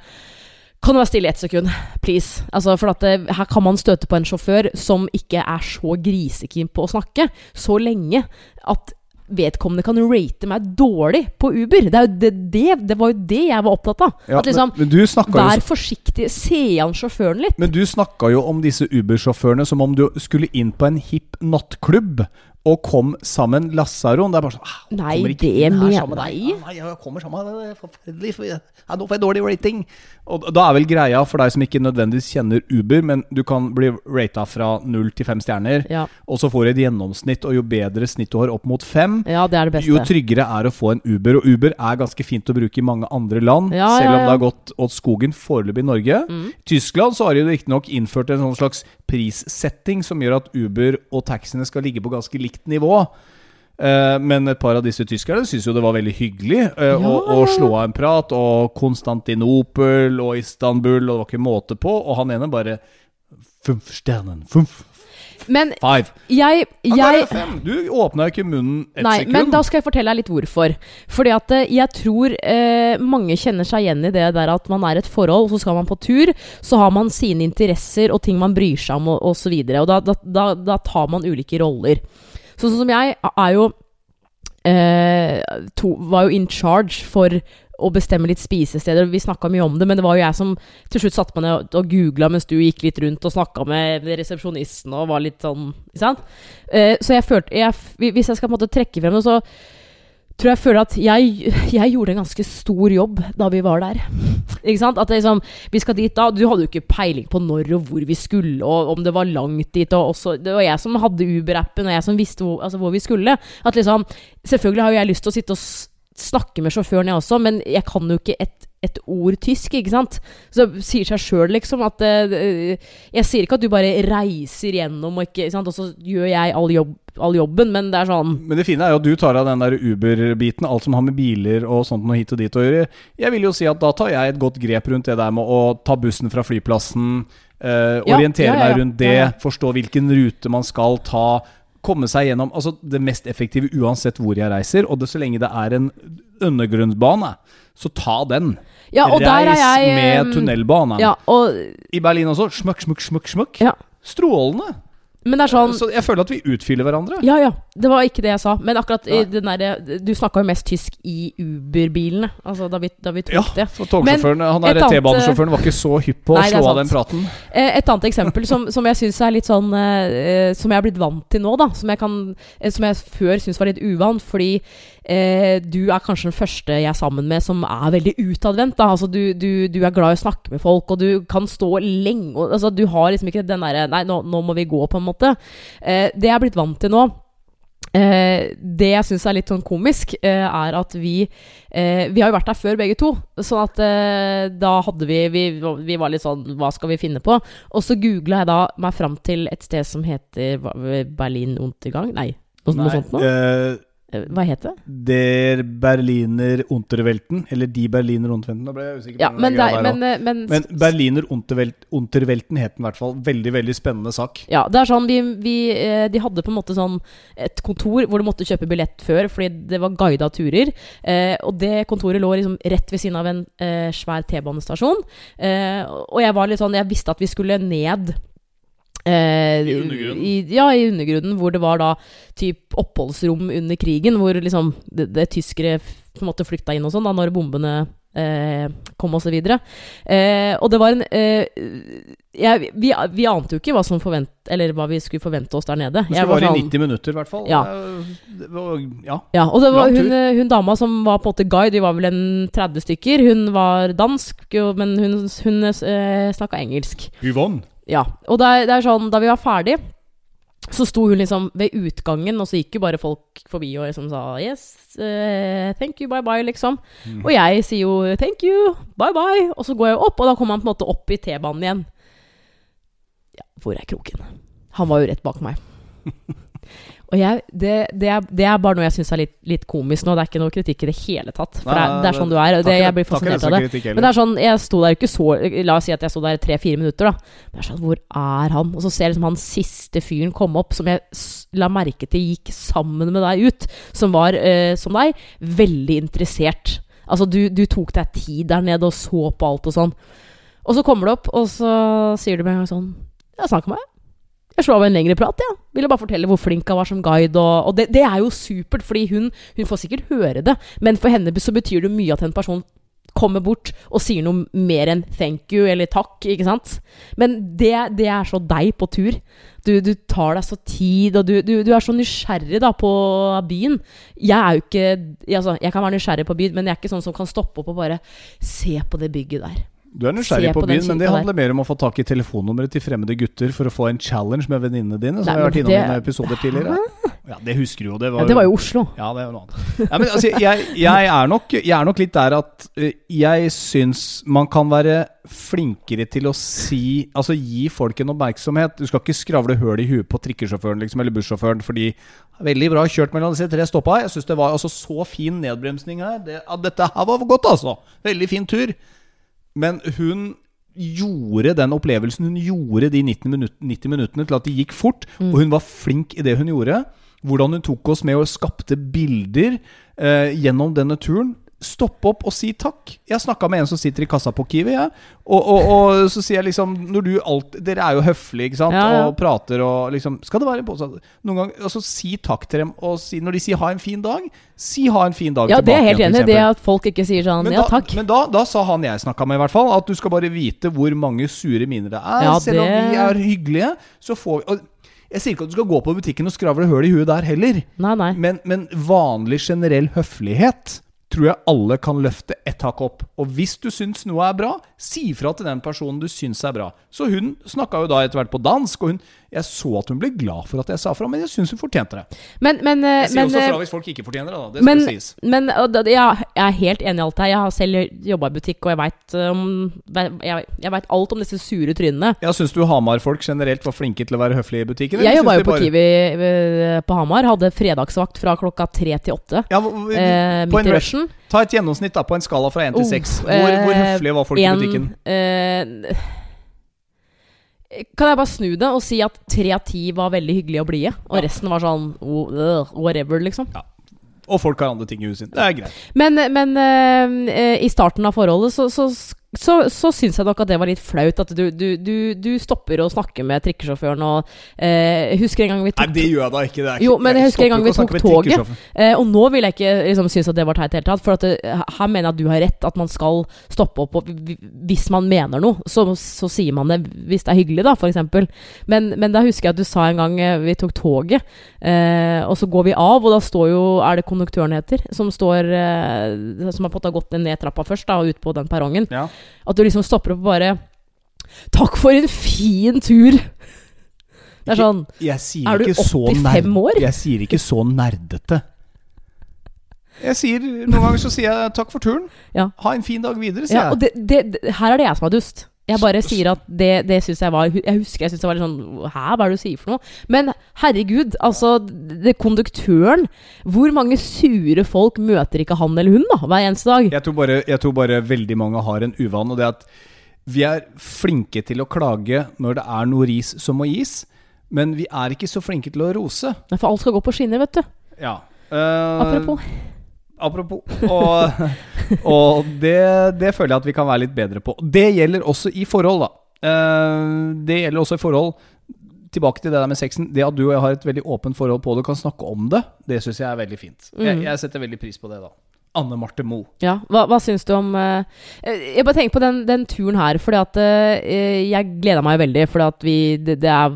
S2: Kan du være stille i ett sekund, please? Altså, for det, Her kan man støte på en sjåfør som ikke er så grisekeen på å snakke så lenge at vedkommende kan rate meg dårlig på Uber. Det, er det, det, det var jo det jeg var opptatt av.
S1: Ja,
S2: at liksom,
S1: men, men vær jo
S2: forsiktig. Se an sjåføren litt.
S1: Men du snakka jo om disse Uber-sjåførene som om du skulle inn på en hipp nattklubb og kom sammen Lasaron. Det er bare sånn ah,
S2: Nei, det mener jeg.
S1: Ah, Nei, jeg kommer sammen. Det er forferdelig. for jeg- Nå får jeg dårlig rating. Og da er vel greia, for deg som ikke nødvendigvis kjenner Uber, men du kan bli rata fra null til fem stjerner,
S2: Ja,
S1: og så får du et gjennomsnitt, og jo bedre snitt du har opp mot fem,
S2: ja, det det
S1: jo tryggere er å få en Uber. Og Uber er ganske fint å bruke i mange andre land,
S2: Ja,
S1: selv om det har gått åt skogen foreløpig i Norge.
S2: Mm.
S1: I Tyskland så har de riktignok innført en sånn slags prissetting som gjør at Uber og taxiene skal ligge på ganske likt nivå. Eh, men et par av disse tyskerne syntes jo det var veldig hyggelig ja. å, å slå av en prat. Og Konstantinopel og Istanbul, og det var ikke måte på. Og han ene bare Fumf stjernen. Fumf.
S2: Men
S1: Five.
S2: jeg, jeg.
S1: Du åpna ikke munnen et
S2: Nei,
S1: sekund.
S2: men da skal jeg fortelle deg litt hvorfor. Fordi at eh, jeg tror eh, mange kjenner seg igjen i det der at man er et forhold, så skal man på tur, så har man sine interesser og ting man bryr seg om, og, og så. Og da, da, da, da tar man ulike roller. Så sånn som jeg er jo eh, to, Var jo in charge for å bestemme litt spisesteder. Vi snakka mye om det, men det var jo jeg som til slutt satte meg ned og googla mens du gikk litt rundt og snakka med resepsjonisten og var litt sånn Ikke sant? Eh, så jeg følte jeg, Hvis jeg skal på en måte trekke frem det, så tror jeg føler at jeg, jeg gjorde en ganske stor jobb da vi var der. Ikke sant? At liksom, vi skal dit da Du hadde jo ikke peiling på når og hvor vi skulle, og om det var langt dit. Og også, det var jeg som hadde Uber-appen, og jeg som visste hvor, altså hvor vi skulle. At liksom Selvfølgelig har jo jeg lyst til å sitte og snakke med sjåføren, jeg også, men jeg kan jo ikke et, et ord tysk, ikke sant? Så det sier seg sjøl, liksom, at uh, Jeg sier ikke at du bare reiser gjennom, og, ikke, og så gjør jeg all, jobb, all jobben, men det er sånn
S1: Men det fine er jo at du tar av den der Uber-biten, alt som har med biler og sånt noe hit og dit å gjøre. Jeg vil jo si at da tar jeg et godt grep rundt det der med å ta bussen fra flyplassen, eh,
S2: Ja,
S1: orientere
S2: ja, ja,
S1: meg rundt det, forstå hvilken rute man skal ta, komme seg gjennom Altså det mest effektive uansett hvor jeg reiser, og det, så lenge det er en undergrunnsbane, så ta den.
S2: Ja, og der er
S1: Reis
S2: jeg
S1: med
S2: tunnelbanen
S1: tunnelbane.
S2: Ja, og,
S1: I Berlin også. Smøkk, smøkk, smøkk. smøkk.
S2: Ja.
S1: Strålende.
S2: Men det er sånn
S1: Så jeg føler at vi utfyller hverandre.
S2: Ja, ja. Det var ikke det jeg sa. Men akkurat i den der, Du snakka jo mest tysk i Uber-bilene. Altså da vi, da vi tok
S1: Ja,
S2: det.
S1: for togsjåføren Han der T-banesjåføren var ikke så hypp på å slå av den praten.
S2: Eh, Et annet eksempel som, som jeg syns er litt sånn eh, Som jeg er blitt vant til nå, da. Som jeg, kan, eh, som jeg før syntes var litt uvant. Fordi eh, du er kanskje den første jeg er sammen med som er veldig utadvendt. Altså, du, du, du er glad i å snakke med folk, og du kan stå lenge og, altså, Du har liksom ikke den derre Nei, nå, nå må vi gå, på en måte. Eh, det jeg er blitt vant til nå Eh, det jeg syns er litt sånn komisk, eh, er at vi eh, Vi har jo vært der før, begge to. Sånn at eh, da hadde vi, vi Vi var litt sånn Hva skal vi finne på? Og så googla jeg da meg fram til et sted som heter Berlin Untergang? Nei, noe, noe sånt noe? Hva het det?
S1: Der Berliner Unterwelten, eller De Berliner Unterwelten. Da ble jeg usikker. på
S2: Ja, men, der, men, men,
S1: Men Berliner Unterwelt, Unterwelten het den i hvert fall. Veldig, veldig spennende sak.
S2: Ja, det er sånn vi, vi, eh, De hadde på en måte sånn et kontor hvor du måtte kjøpe billett før, fordi det var guida turer. Eh, og det kontoret lå liksom rett ved siden av en eh, svær T-banestasjon. Eh, og jeg var litt sånn Jeg visste at vi skulle ned. Eh,
S1: I undergrunnen?
S2: I, ja, i undergrunnen, hvor det var da typ oppholdsrom under krigen, hvor liksom det, det tyskere på en måte flykta inn og sånn, da, når bombene eh, kom og så videre. Eh, og det var en eh, jeg, vi, vi ante jo ikke hva som forvent, Eller hva vi skulle forvente oss der nede.
S1: Det var, vare i
S2: sånn-
S1: 90 minutter, i hvert fall.
S2: Ja.
S1: Eh, var, ja.
S2: Ja, og det var hun, eh, hun dama som var på en måte guide, vi var vel en 30 stykker. Hun var dansk, men hun, hun eh, snakka engelsk.
S1: Yvonne.
S2: Ja, og det er, det er sånn, da vi var ferdig, så sto hun liksom ved utgangen, og så gikk jo bare folk forbi og liksom sa Yes, uh, thank you, bye bye, liksom.
S1: Mm.
S2: Og jeg sier jo thank you, bye bye, og så går jeg opp, og da kommer han på en måte opp i T-banen igjen. Ja, hvor er kroken? Han var jo rett bak meg. Og jeg, det, det, er, det er bare noe jeg syns er litt, litt komisk nå. Det er ikke noe kritikk i det hele tatt. For det, er, det er sånn du er. Og det, jeg blir fascinert av det. Men det er sånn, jeg sto der ikke så La oss si at jeg sto der tre-fire minutter, da. Men det er sånn, hvor er han? Og så ser jeg liksom han siste fyren komme opp, som jeg la merke til gikk sammen med deg ut, som var, eh, som deg, veldig interessert. Altså, du, du tok deg tid der nede og så på alt og sånn. Og så kommer du opp, og så sier du med en gang sånn Ja, snakk med meg. Jeg slo av en lengre prat. Ja. Ville bare fortelle hvor flink hun var som guide. Og, og det, det er jo supert, fordi hun, hun får sikkert høre det, men for henne så betyr det mye at en person kommer bort og sier noe mer enn 'thank you' eller 'takk', ikke sant? Men det, det er så deg på tur. Du, du tar deg så tid, og du, du, du er så nysgjerrig da på byen. Jeg er jo ikke altså, Jeg kan være nysgjerrig på byen, men jeg er ikke sånn som kan stoppe opp og bare se på det bygget der.
S1: Du er nysgjerrig på
S2: på
S1: byen, men det handler mer om å få tak i telefonnummeret til fremmede gutter for å få en challenge med venninnene dine, som
S2: Nei,
S1: har vært
S2: innom
S1: innom i
S2: det-
S1: noen episoder tidligere. Ja, Det husker du jo. Det var,
S2: Ja, det var jo Oslo.
S1: Ja, det var noe annet. Ja, men altså, jeg, jeg, er nok, jeg er nok litt der at eh, jeg syns man kan være flinkere til å si Altså gi folk en oppmerksomhet. Du skal ikke skravle høl i huet på trikkesjåføren liksom, eller bussjåføren fordi Veldig bra kjørt mellom disse tre stoppa. Jeg syns det var altså så fin nedbremsning her. Det, dette her var godt, altså. Veldig fin tur. Men hun gjorde den opplevelsen Hun gjorde de 90, minutt, 90 minuttene til at de gikk fort. Og hun var flink i det hun gjorde. Hvordan hun tok oss med og skapte bilder eh, gjennom denne turen. Stopp opp og si takk. Jeg snakka med en som sitter i kassa på Kiwi. ja. Og, og, og så sier jeg liksom alt, Dere er jo høflige ikke sant?
S2: Ja, ja.
S1: og prater og liksom Skal det være en pose? Noen gang, altså Si takk til dem. Og si, når de sier 'ha en fin dag', si 'ha en fin dag'
S2: Ja, det er helt enig i. Det at folk ikke sier sånn
S1: Men,
S2: ja,
S1: da,
S2: takk.
S1: men da, da sa han jeg snakka med, i hvert fall, at du skal bare vite hvor mange sure miner det er.
S2: Ja,
S1: Selv om vi er hyggelige, så får vi og Jeg sier ikke at du skal gå på butikken og skravle høl i huet der heller,
S2: Nei, nei.
S1: men, men vanlig generell høflighet tror jeg alle kan løfte ett hakk opp. Og hvis du syns noe er bra, si fra til den personen du syns er bra. Så hun snakka jo da etter hvert på dansk, og hun, jeg så at hun ble glad for at jeg sa fra, men jeg syns hun fortjente det.
S2: Men, men, eh,
S1: Jeg sier
S2: men,
S1: også
S2: eh,
S1: fra hvis folk ikke fortjener det, da. Det skal sies.
S2: men da- ja, jeg er helt enig i alt her. Jeg har selv jobba i butikk, og jeg veit jeg, jeg vet alt om disse sure trynene.
S1: Ja, Syns du Hamar-folk generelt var flinke til å være høflige i butikken? eller
S2: Jeg jobba jo på
S1: bare-
S2: Kiwi eh, på Hamar. Hadde fredagsvakt fra klokka tre til åtte.
S1: Ja,
S2: Eh,
S1: på en rush. Ta et gjennomsnitt da på en skala fra 1 til
S2: Oh,
S1: 6. Hvor,
S2: uh,
S1: hvor høflige var folk i butikken?
S2: Uh, kan jeg bare snu det og si at tre av ti var veldig hyggelige og blide, og
S1: Ja.
S2: resten var sånn oh, ugh, whatever, liksom.
S1: Og folk har andre ting i huset sitt. Det er greit.
S2: Men, men eh, eh, i starten av forholdet så, så, så, så syns jeg nok at det var litt flaut. At du, du, du, du stopper å snakke med trikkesjåføren og eh, husker en gang vi tok Nei,
S1: det gjør jeg da ikke. Det er ikke
S2: Jo, men jeg husker en gang vi tok toget. Eh, og nå vil jeg ikke liksom, synes at det var teit i det hele tatt. For at det, her mener jeg at du har rett, at man skal stoppe opp og, hvis man mener noe. Så, så sier man det hvis det er hyggelig, da, f.eks. Men, men da husker jeg at du sa en gang eh, vi tok toget, eh, og så går vi av, og da står jo Er det konduktøren heter? Som står eh, Som har gått ned trappa først, da, og ut på den perrongen.
S1: Ja.
S2: At du liksom stopper opp og bare Takk for en fin tur! Det er sånn
S1: Jeg sier
S2: Er du
S1: ikke så
S2: 85 år?
S1: Jeg sier ikke så nerdete. Jeg sier, Noen ganger så sier jeg 'takk for turen'.
S2: Ja.
S1: Ha en fin dag videre, sier
S2: Ja, og det, det, det, her er det jeg som er dust. Jeg bare sier at det, det syns jeg var Jeg husker jeg syntes det var litt sånn Hæ, hva er det du sier for noe? Men herregud, altså det, Konduktøren Hvor mange sure folk møter ikke han eller hun da hver eneste dag?
S1: Jeg tror, bare, jeg tror bare veldig mange har en uvane, og det er at vi er flinke til å klage når det er noe ris som må gis, men vi er ikke så flinke til å rose.
S2: For alt skal gå på skinner, vet du.
S1: Ja. Uh,
S2: Apropos.
S1: Apropos. Og, og det, det føler jeg at vi kan være litt bedre på. Det gjelder også i forhold, da. Eh, det gjelder også i forhold Tilbake til det der med sexen. Det at du og jeg har et veldig åpent forhold på det, kan snakke om det, det syns jeg er veldig fint. Jeg,
S2: Mm.
S1: jeg setter veldig pris på det, da. Anne Marte Moe.
S2: Ja, hva, hva syns du om uh, Jeg bare tenker på den, den turen her, fordi at eh, Jeg gleda meg veldig, fordi at vi det, det er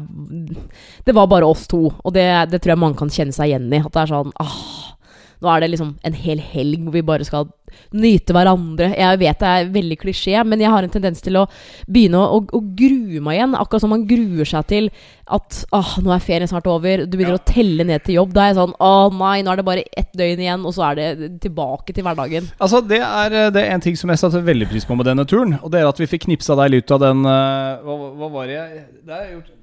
S2: Det var bare oss to, og det, det tror jeg mange kan kjenne seg igjen i. At det er sånn ah, Nå er det liksom en hel helg hvor vi bare skal nyte hverandre. Jeg vet det er veldig klisjé, men jeg har en tendens til å begynne å, å, å grue meg igjen. Akkurat som man gruer seg til at åh, nå er ferien snart over. Du begynner
S1: Ja.
S2: å telle ned til jobb. Da er jeg sånn Å nei, nå er det bare ett døgn igjen, og så er det tilbake til hverdagen.
S1: Altså, det er, det er en ting som jeg satte veldig pris på med denne turen. Og det er at vi fikk knipsa deg litt av den eh, hva, hva var det jeg Det har jeg gjort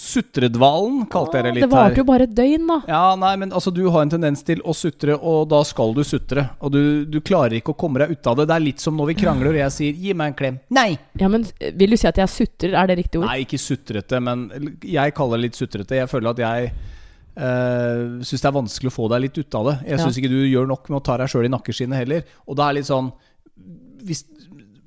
S1: Sutredvalen, kalte jeg det litt her.
S2: Det varte jo bare et døgn, da.
S1: Ja, nei, men altså Du har en tendens til å sutre, og da skal du sutre. Og du, du klarer ikke å komme deg ut av det. Det er litt som når vi krangler og jeg sier 'gi meg en klem'. Nei!
S2: Ja, men eh, Vil du si at jeg sutrer? Er det riktig ord?
S1: Nei, ikke sutrete, men jeg kaller det litt sutrete. Jeg føler at jeg øh, syns det er vanskelig å få deg litt ut av det. Jeg
S2: Ja.
S1: ikke du gjør nok med å ta deg sjøl i nakkeskinnet heller. Og da er litt sånn hvis,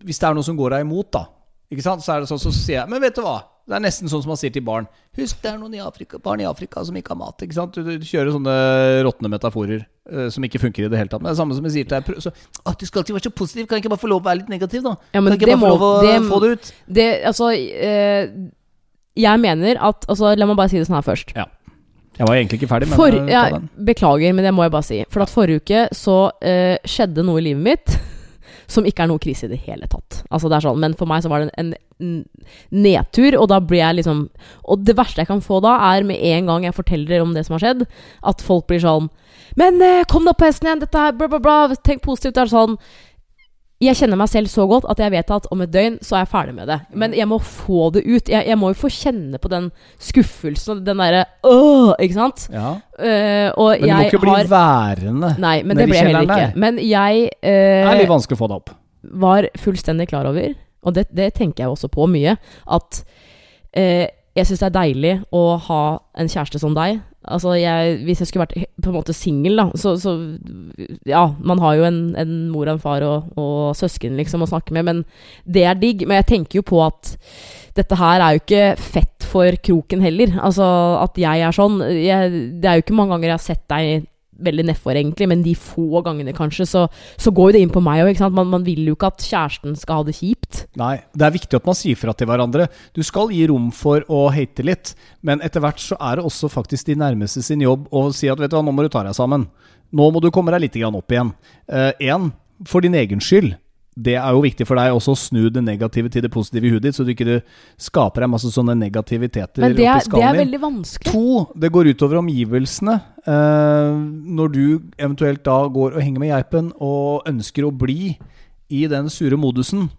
S1: hvis det er noe som går deg imot, da, ikke sant? så er det sånn så sier jeg Men vet du hva? Det er nesten sånn som man sier til barn. Husk, det er noen i Afrika, barn i Afrika som ikke har mat. Ikke sant? Du, du kjører sånne råtne metaforer uh, som ikke funker i det hele tatt. Men det er samme som jeg sier til deg. Så, «Å, du skal alltid være så positiv. Kan jeg ikke bare få lov å være litt negativ, da?
S2: Ja, men
S1: kan ikke
S2: det
S1: bare få lov å
S2: det-
S1: få det ut?
S2: Det, altså uh, Jeg mener at altså, La meg bare si det sånn her først.
S1: Jeg var egentlig ikke ferdig, men
S2: For,
S1: eh,
S2: ja, beklager, men det må jeg bare si. For at forrige uke så uh, skjedde noe i livet mitt som ikke er noe krise i det hele tatt. Altså det er sånn, Men for meg så var det en, en nedtur, og da blir jeg liksom Og det verste jeg kan få da, er med en gang jeg forteller om det som har skjedd, at folk blir sånn Men eh, kom deg opp på hesten igjen, dette her, bla, bla, bla. Tenk positivt. Det er sånn jeg kjenner meg selv så godt at jeg vet at om et døgn så er jeg ferdig med det. Men jeg må få det ut. Jeg, jeg må jo få kjenne på den skuffelsen og den derre åh, ikke sant?
S1: Ja.
S2: Uh, og
S1: Men du må ikke bli
S2: har
S1: værende.
S2: Nei, men det ble jeg heller ikke. Men jeg
S1: Det er litt
S2: eh,
S1: vanskelig å få deg opp.
S2: var fullstendig klar over, og det, det tenker jeg også på mye, at uh, jeg syns det er deilig å ha en kjæreste som deg. Altså, jeg, Hvis jeg skulle vært på en måte singel, da, så, så Ja, man har jo en, en mor og en far og, og søsken liksom å snakke med, men det er digg. Men jeg tenker jo på at dette her er jo ikke fett for kroken heller. Altså at jeg er sånn. Jeg, det er jo ikke mange ganger jeg har sett deg veldig nedfor, egentlig, men de få gangene kanskje, så, så går jo det inn på meg òg. Man, man vil jo ikke at kjæresten skal ha det kjipt.
S1: Nei, det er viktig at man sier fra til hverandre. Du skal gi rom for å hate litt, men etter hvert så er det også faktisk de nærmeste sin jobb å si at vet du hva, nå må du ta deg sammen. Nå må du komme deg litt opp igjen. Én, for din egen skyld. Det er jo viktig for deg også å snu det negative til det positive i huet ditt, så du ikke skaper deg masse sånne negativiteter
S2: Men det
S1: oppi
S2: er, det er veldig vanskelig.
S1: To, det går utover omgivelsene. Eh, når du eventuelt da går og henger med geipen og ønsker å bli i den sure modusen.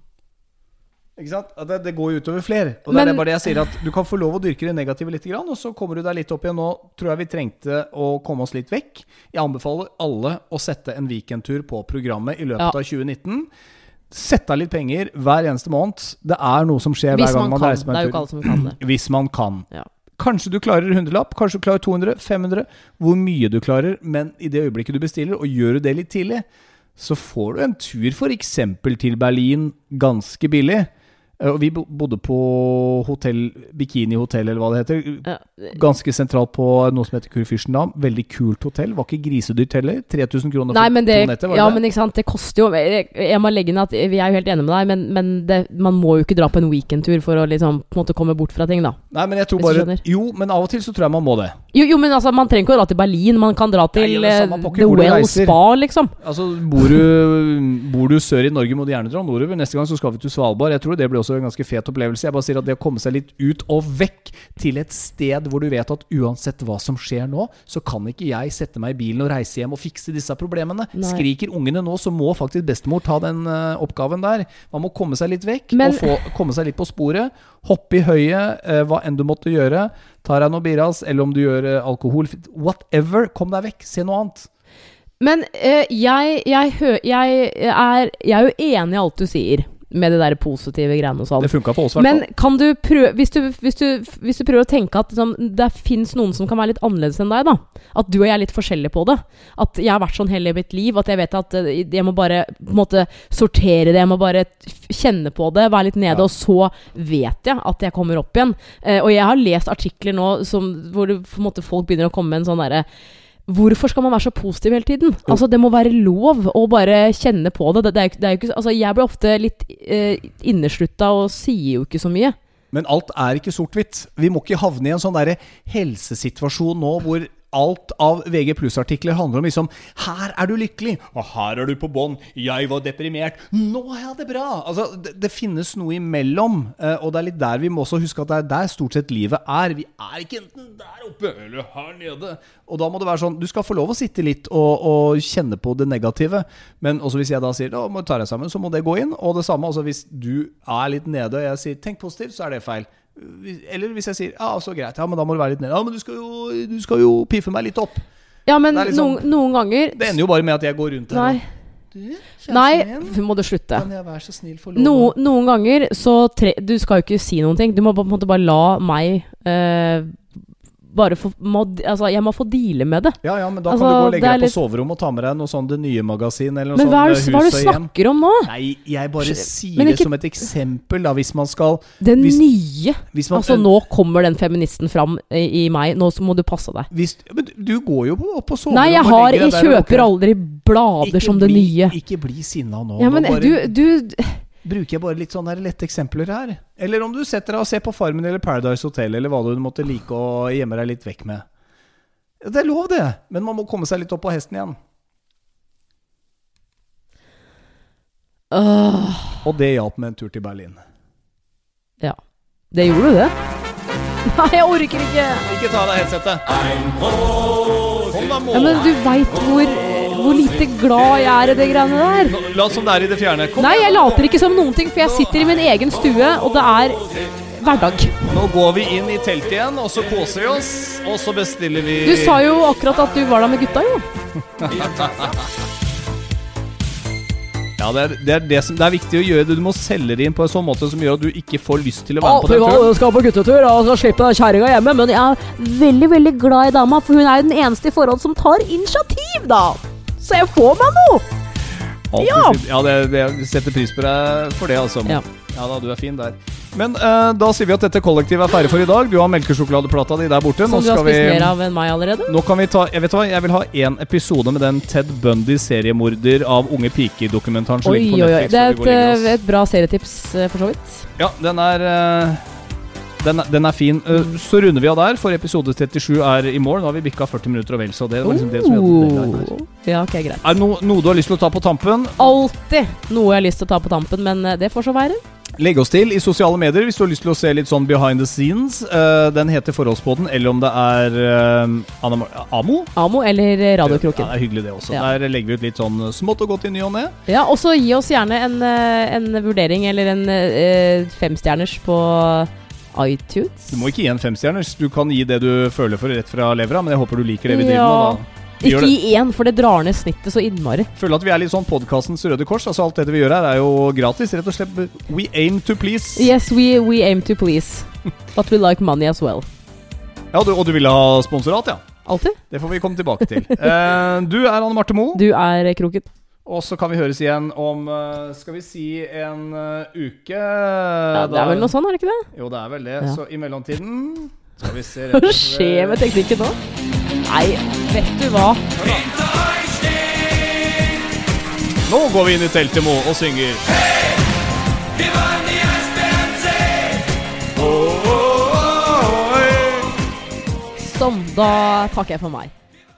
S1: Ikke sant? Det, det går utover flere. Og det
S2: Men-
S1: er bare det jeg sier at Du kan få lov å dyrke det negative litt, grann, og så kommer du deg litt opp igjen. Nå tror jeg vi trengte å komme oss litt vekk. Jeg anbefaler alle å sette en weekendtur på programmet i løpet
S2: Ja.
S1: av 2019. Sette av litt penger hver eneste måned. Det er noe som skjer
S2: Hvis
S1: hver gang
S2: man
S1: man, reiser
S2: Det
S1: på
S2: er
S1: en
S2: jo ikke
S1: tur.
S2: alle som kan det.
S1: Hvis man kan.
S2: Ja.
S1: Kanskje du klarer 100-lapp, kanskje du klarer 200, 500. Hvor mye du klarer. Men i det øyeblikket du bestiller, og gjør du det litt tidlig, så får du en tur f.eks. til Berlin ganske billig. Eh, Og vi bodde på hotell, Bikini hotell, eller hva det heter. Ganske sentralt på noe som heter Kurfürstendam. Veldig kult hotell. Var ikke grisedyrt heller. 3000 kroner for
S2: Nei, men det,
S1: to netter, var det
S2: ja,
S1: det?
S2: men ikke sant, det koster jo Jeg, må legge inn at Vi er jo helt enige med deg, men, men det, man må jo ikke dra på en weekendtur for å liksom på en måte komme bort fra ting, da.
S1: Nei, men jeg tror bare. Jo, men av og til så tror jeg man må det.
S2: Jo, jo men altså, man trenger ikke å dra til Berlin. Man kan dra til
S1: Nei, er
S2: eh,
S1: samme
S2: The Well. Spa, liksom.
S1: Altså, bor du, bor du sør i Norge, må du gjerne dra nordover. Neste gang så skal vi til Svalbard. Jeg tror det blir også en ganske fet opplevelse. Jeg bare sier at det å komme seg litt ut og vekk til et sted hvor du vet at uansett hva som skjer nå, så kan ikke jeg sette meg i bilen og reise hjem og fikse disse problemene.
S2: Nei.
S1: Skriker ungene nå, så må faktisk bestemor ta den uh, oppgaven der. Man må komme seg litt vekk
S2: Men-
S1: og få, komme seg litt på sporet. Hoppe i høyet, uh, hva enn du måtte gjøre. Tar deg noe biras, eller om du gjør uh, alkohol. Whatever. Kom deg vekk. Se noe annet.
S2: Men jeg, jeg, jeg, er, jeg er jo enig i alt du sier, med det der positive greiene og sånn.
S1: Det funka for oss, i hvert
S2: Men
S1: fall.
S2: kan du prøve hvis du, hvis, du, hvis du prøver å tenke at liksom, det fins noen som kan være litt annerledes enn deg, da. At du og jeg er litt forskjellige på det. At jeg har vært sånn hele mitt liv. At jeg vet at eh, jeg må bare på en måte sortere det. Jeg må bare kjenne på det, være litt nede,
S1: Ja.
S2: og så vet jeg at jeg kommer opp igjen. Eh, og jeg har lest artikler nå som, hvor det, måte, folk begynner å komme med en sånn derre Hvorfor skal man være så positiv hele tiden? Altså Det må være lov å bare kjenne på det. det, er, det er ikke, altså Jeg blir ofte litt eh, inneslutta og sier jo ikke så mye.
S1: Men alt er ikke sort-hvitt. Vi må ikke havne i en sånn der helsesituasjon nå hvor alt av VG pluss-artikler handler om liksom Her er du lykkelig, og her er du på bånn. Jeg var deprimert. Nå har jeg det bra. Altså, det, det finnes noe imellom, eh, og det er litt der vi må også huske at det er der stort sett livet er. Vi er ikke enten der oppe eller her nede. Og da må det være sånn Du skal få lov å sitte litt og, og kjenne på det negative, men også hvis jeg da sier da må du ta deg sammen, så må det gå inn. Og det samme altså hvis du er litt nede og jeg sier tenk positivt, så er det feil. Eller hvis jeg sier ja, så greit, ja, men da må du være litt nede. Ja, men du skal jo, du skal jo piffe meg litt opp.
S2: Ja, men
S1: liksom-
S2: noen, noen ganger
S1: Det ender jo bare med at jeg går rundt her
S2: Nei,
S1: og du,
S2: nei
S1: min,
S2: må du slutte.
S1: kan jeg være så snill for lov
S2: No, noen ganger så tre, Du skal jo ikke si noen ting. Du må på en måte bare la meg eh, bare få må, Altså, jeg må få deale med det.
S1: Ja, ja, men da
S2: Altså,
S1: kan du gå og legge deg på soverommet og ta med deg noe sånn Det Nye Magasin eller noe
S2: Men
S1: sånt. eh,
S2: det hva er det du snakker om nå?
S1: Nei, jeg bare sier
S2: Men
S1: det
S2: ikke-
S1: som et eksempel, da, hvis man skal
S2: Det
S1: Hvis-
S2: nye.
S1: Hvis man
S2: Altså, nå kommer den feministen fram i, i meg. Nå så må du passe deg.
S1: hvis, men du går jo på, på soverommet
S2: Nei, jeg har Jeg kjøper aldri blader
S1: Ikke
S2: som det nye.
S1: Ikke bli sinna nå.
S2: Ja,
S1: nå
S2: men
S1: bare
S2: du, du
S1: bruker jeg bare litt sånne her lette eksempler her. Eller om du setter deg og ser på Farmen eller Paradise Hotel, eller hva du måtte like å gjemme deg litt vekk med. Det er lov, det, men man må komme seg litt opp på hesten igjen.
S2: Åh,
S1: Og det hjalp med en tur til Berlin.
S2: Ja. Det gjorde du, det? Nei, jeg orker ikke.
S1: Ikke ta av deg headsetet.
S2: Ja, men du veit hvor, hvor lite glad jeg er i det greiene der.
S1: Nå, La som det er i det fjerne. Kom,
S2: Nei, jeg later ikke som noen ting, for jeg sitter i min egen stue, og det er hverdag.
S1: Nå går vi inn i teltet igjen, og så koser vi oss. Og så bestiller vi
S2: Du sa jo akkurat at du var der med gutta, jo.
S1: Ja, det er, det, er det, som, det er viktig å gjøre det. Du må selge det inn på en sånn måte som gjør at du ikke får lyst til å være med på den turen.
S2: skal på guttetur og skal slippe kjerringa hjemme, men jeg er veldig, veldig glad i dama, for hun er jo den eneste i forhold som tar initiativ, da. Så jeg får meg noe. Ja.
S1: ja det, det, setter pris på deg for det, altså.
S2: Ja.
S1: Ja da, du er fin der. Men uh, da sier vi at dette kollektivet er ferdig for i dag. Du har melkesjokoladeplata di der borte.
S2: Som du har spist mer av enn meg allerede.
S1: Nå kan vi ta Jeg vet hva, jeg vil ha én episode med den Ted Bundy seriemorder av unge piker-dokumentaren som
S2: Oi,
S1: ligger på
S2: oi, oi. Det er
S1: vi og legger
S2: et, et bra serietips, eh, for så vidt.
S1: Ja, den er eh, den, den er fin. Eh, Så runder vi av der, for episode 37 er i mål. Nå har vi bikka 40 minutter og vel, så det var liksom det som
S2: gjorde. Ja, ok, greit.
S1: Er det no, noe du har lyst til å ta på tampen?
S2: Alltid noe jeg har lyst til å ta på tampen, men eh, det får så være.
S1: Legg oss til i sosiale medier hvis du har lyst til å se litt sånn behind the scenes. Uh, den heter Forholdspodden, eller om det er uh, Anna Amo?
S2: Amo eller
S1: Ja,
S2: Radiokroken.
S1: det er hyggelig, det også.
S2: Ja.
S1: Der legger vi ut litt sånn smått og godt i ny og ne.
S2: Ja, og så gi oss gjerne en, en vurdering eller en uh, femstjerners på iTunes.
S1: Du må ikke gi en femstjerners. Du kan gi det du føler for rett fra levra, men jeg håper du liker det vi driver
S2: Ja.
S1: med. da. Vi
S2: Ikke gi én, for det drar ned snittet så innmari.
S1: Føler at vi er litt sånn podkastens Røde Kors. Altså Alt dette vi gjør her, er jo gratis. Rett og slett We aim to please.
S2: Yes, we, we aim to please. But we like money as well.
S1: Ja, du, Og du ville ha sponsorat, ja?
S2: Alltid.
S1: Det får vi komme tilbake til. uh, du er Anne Marte Moe,
S2: Du er kroken.
S1: Og så kan vi høres igjen om eh, Skal vi si en eh, uke?
S2: Ja, det er vel noe sånn, er det ikke det?
S1: Jo, det er vel det.
S2: Ja.
S1: Så i mellomtiden skal vi se
S2: Hva skjer med teknikken nå? Nei, vet du hva?
S1: Nå går vi inn i teltet, Mo, og synger.
S2: Sånn, da takker jeg for meg.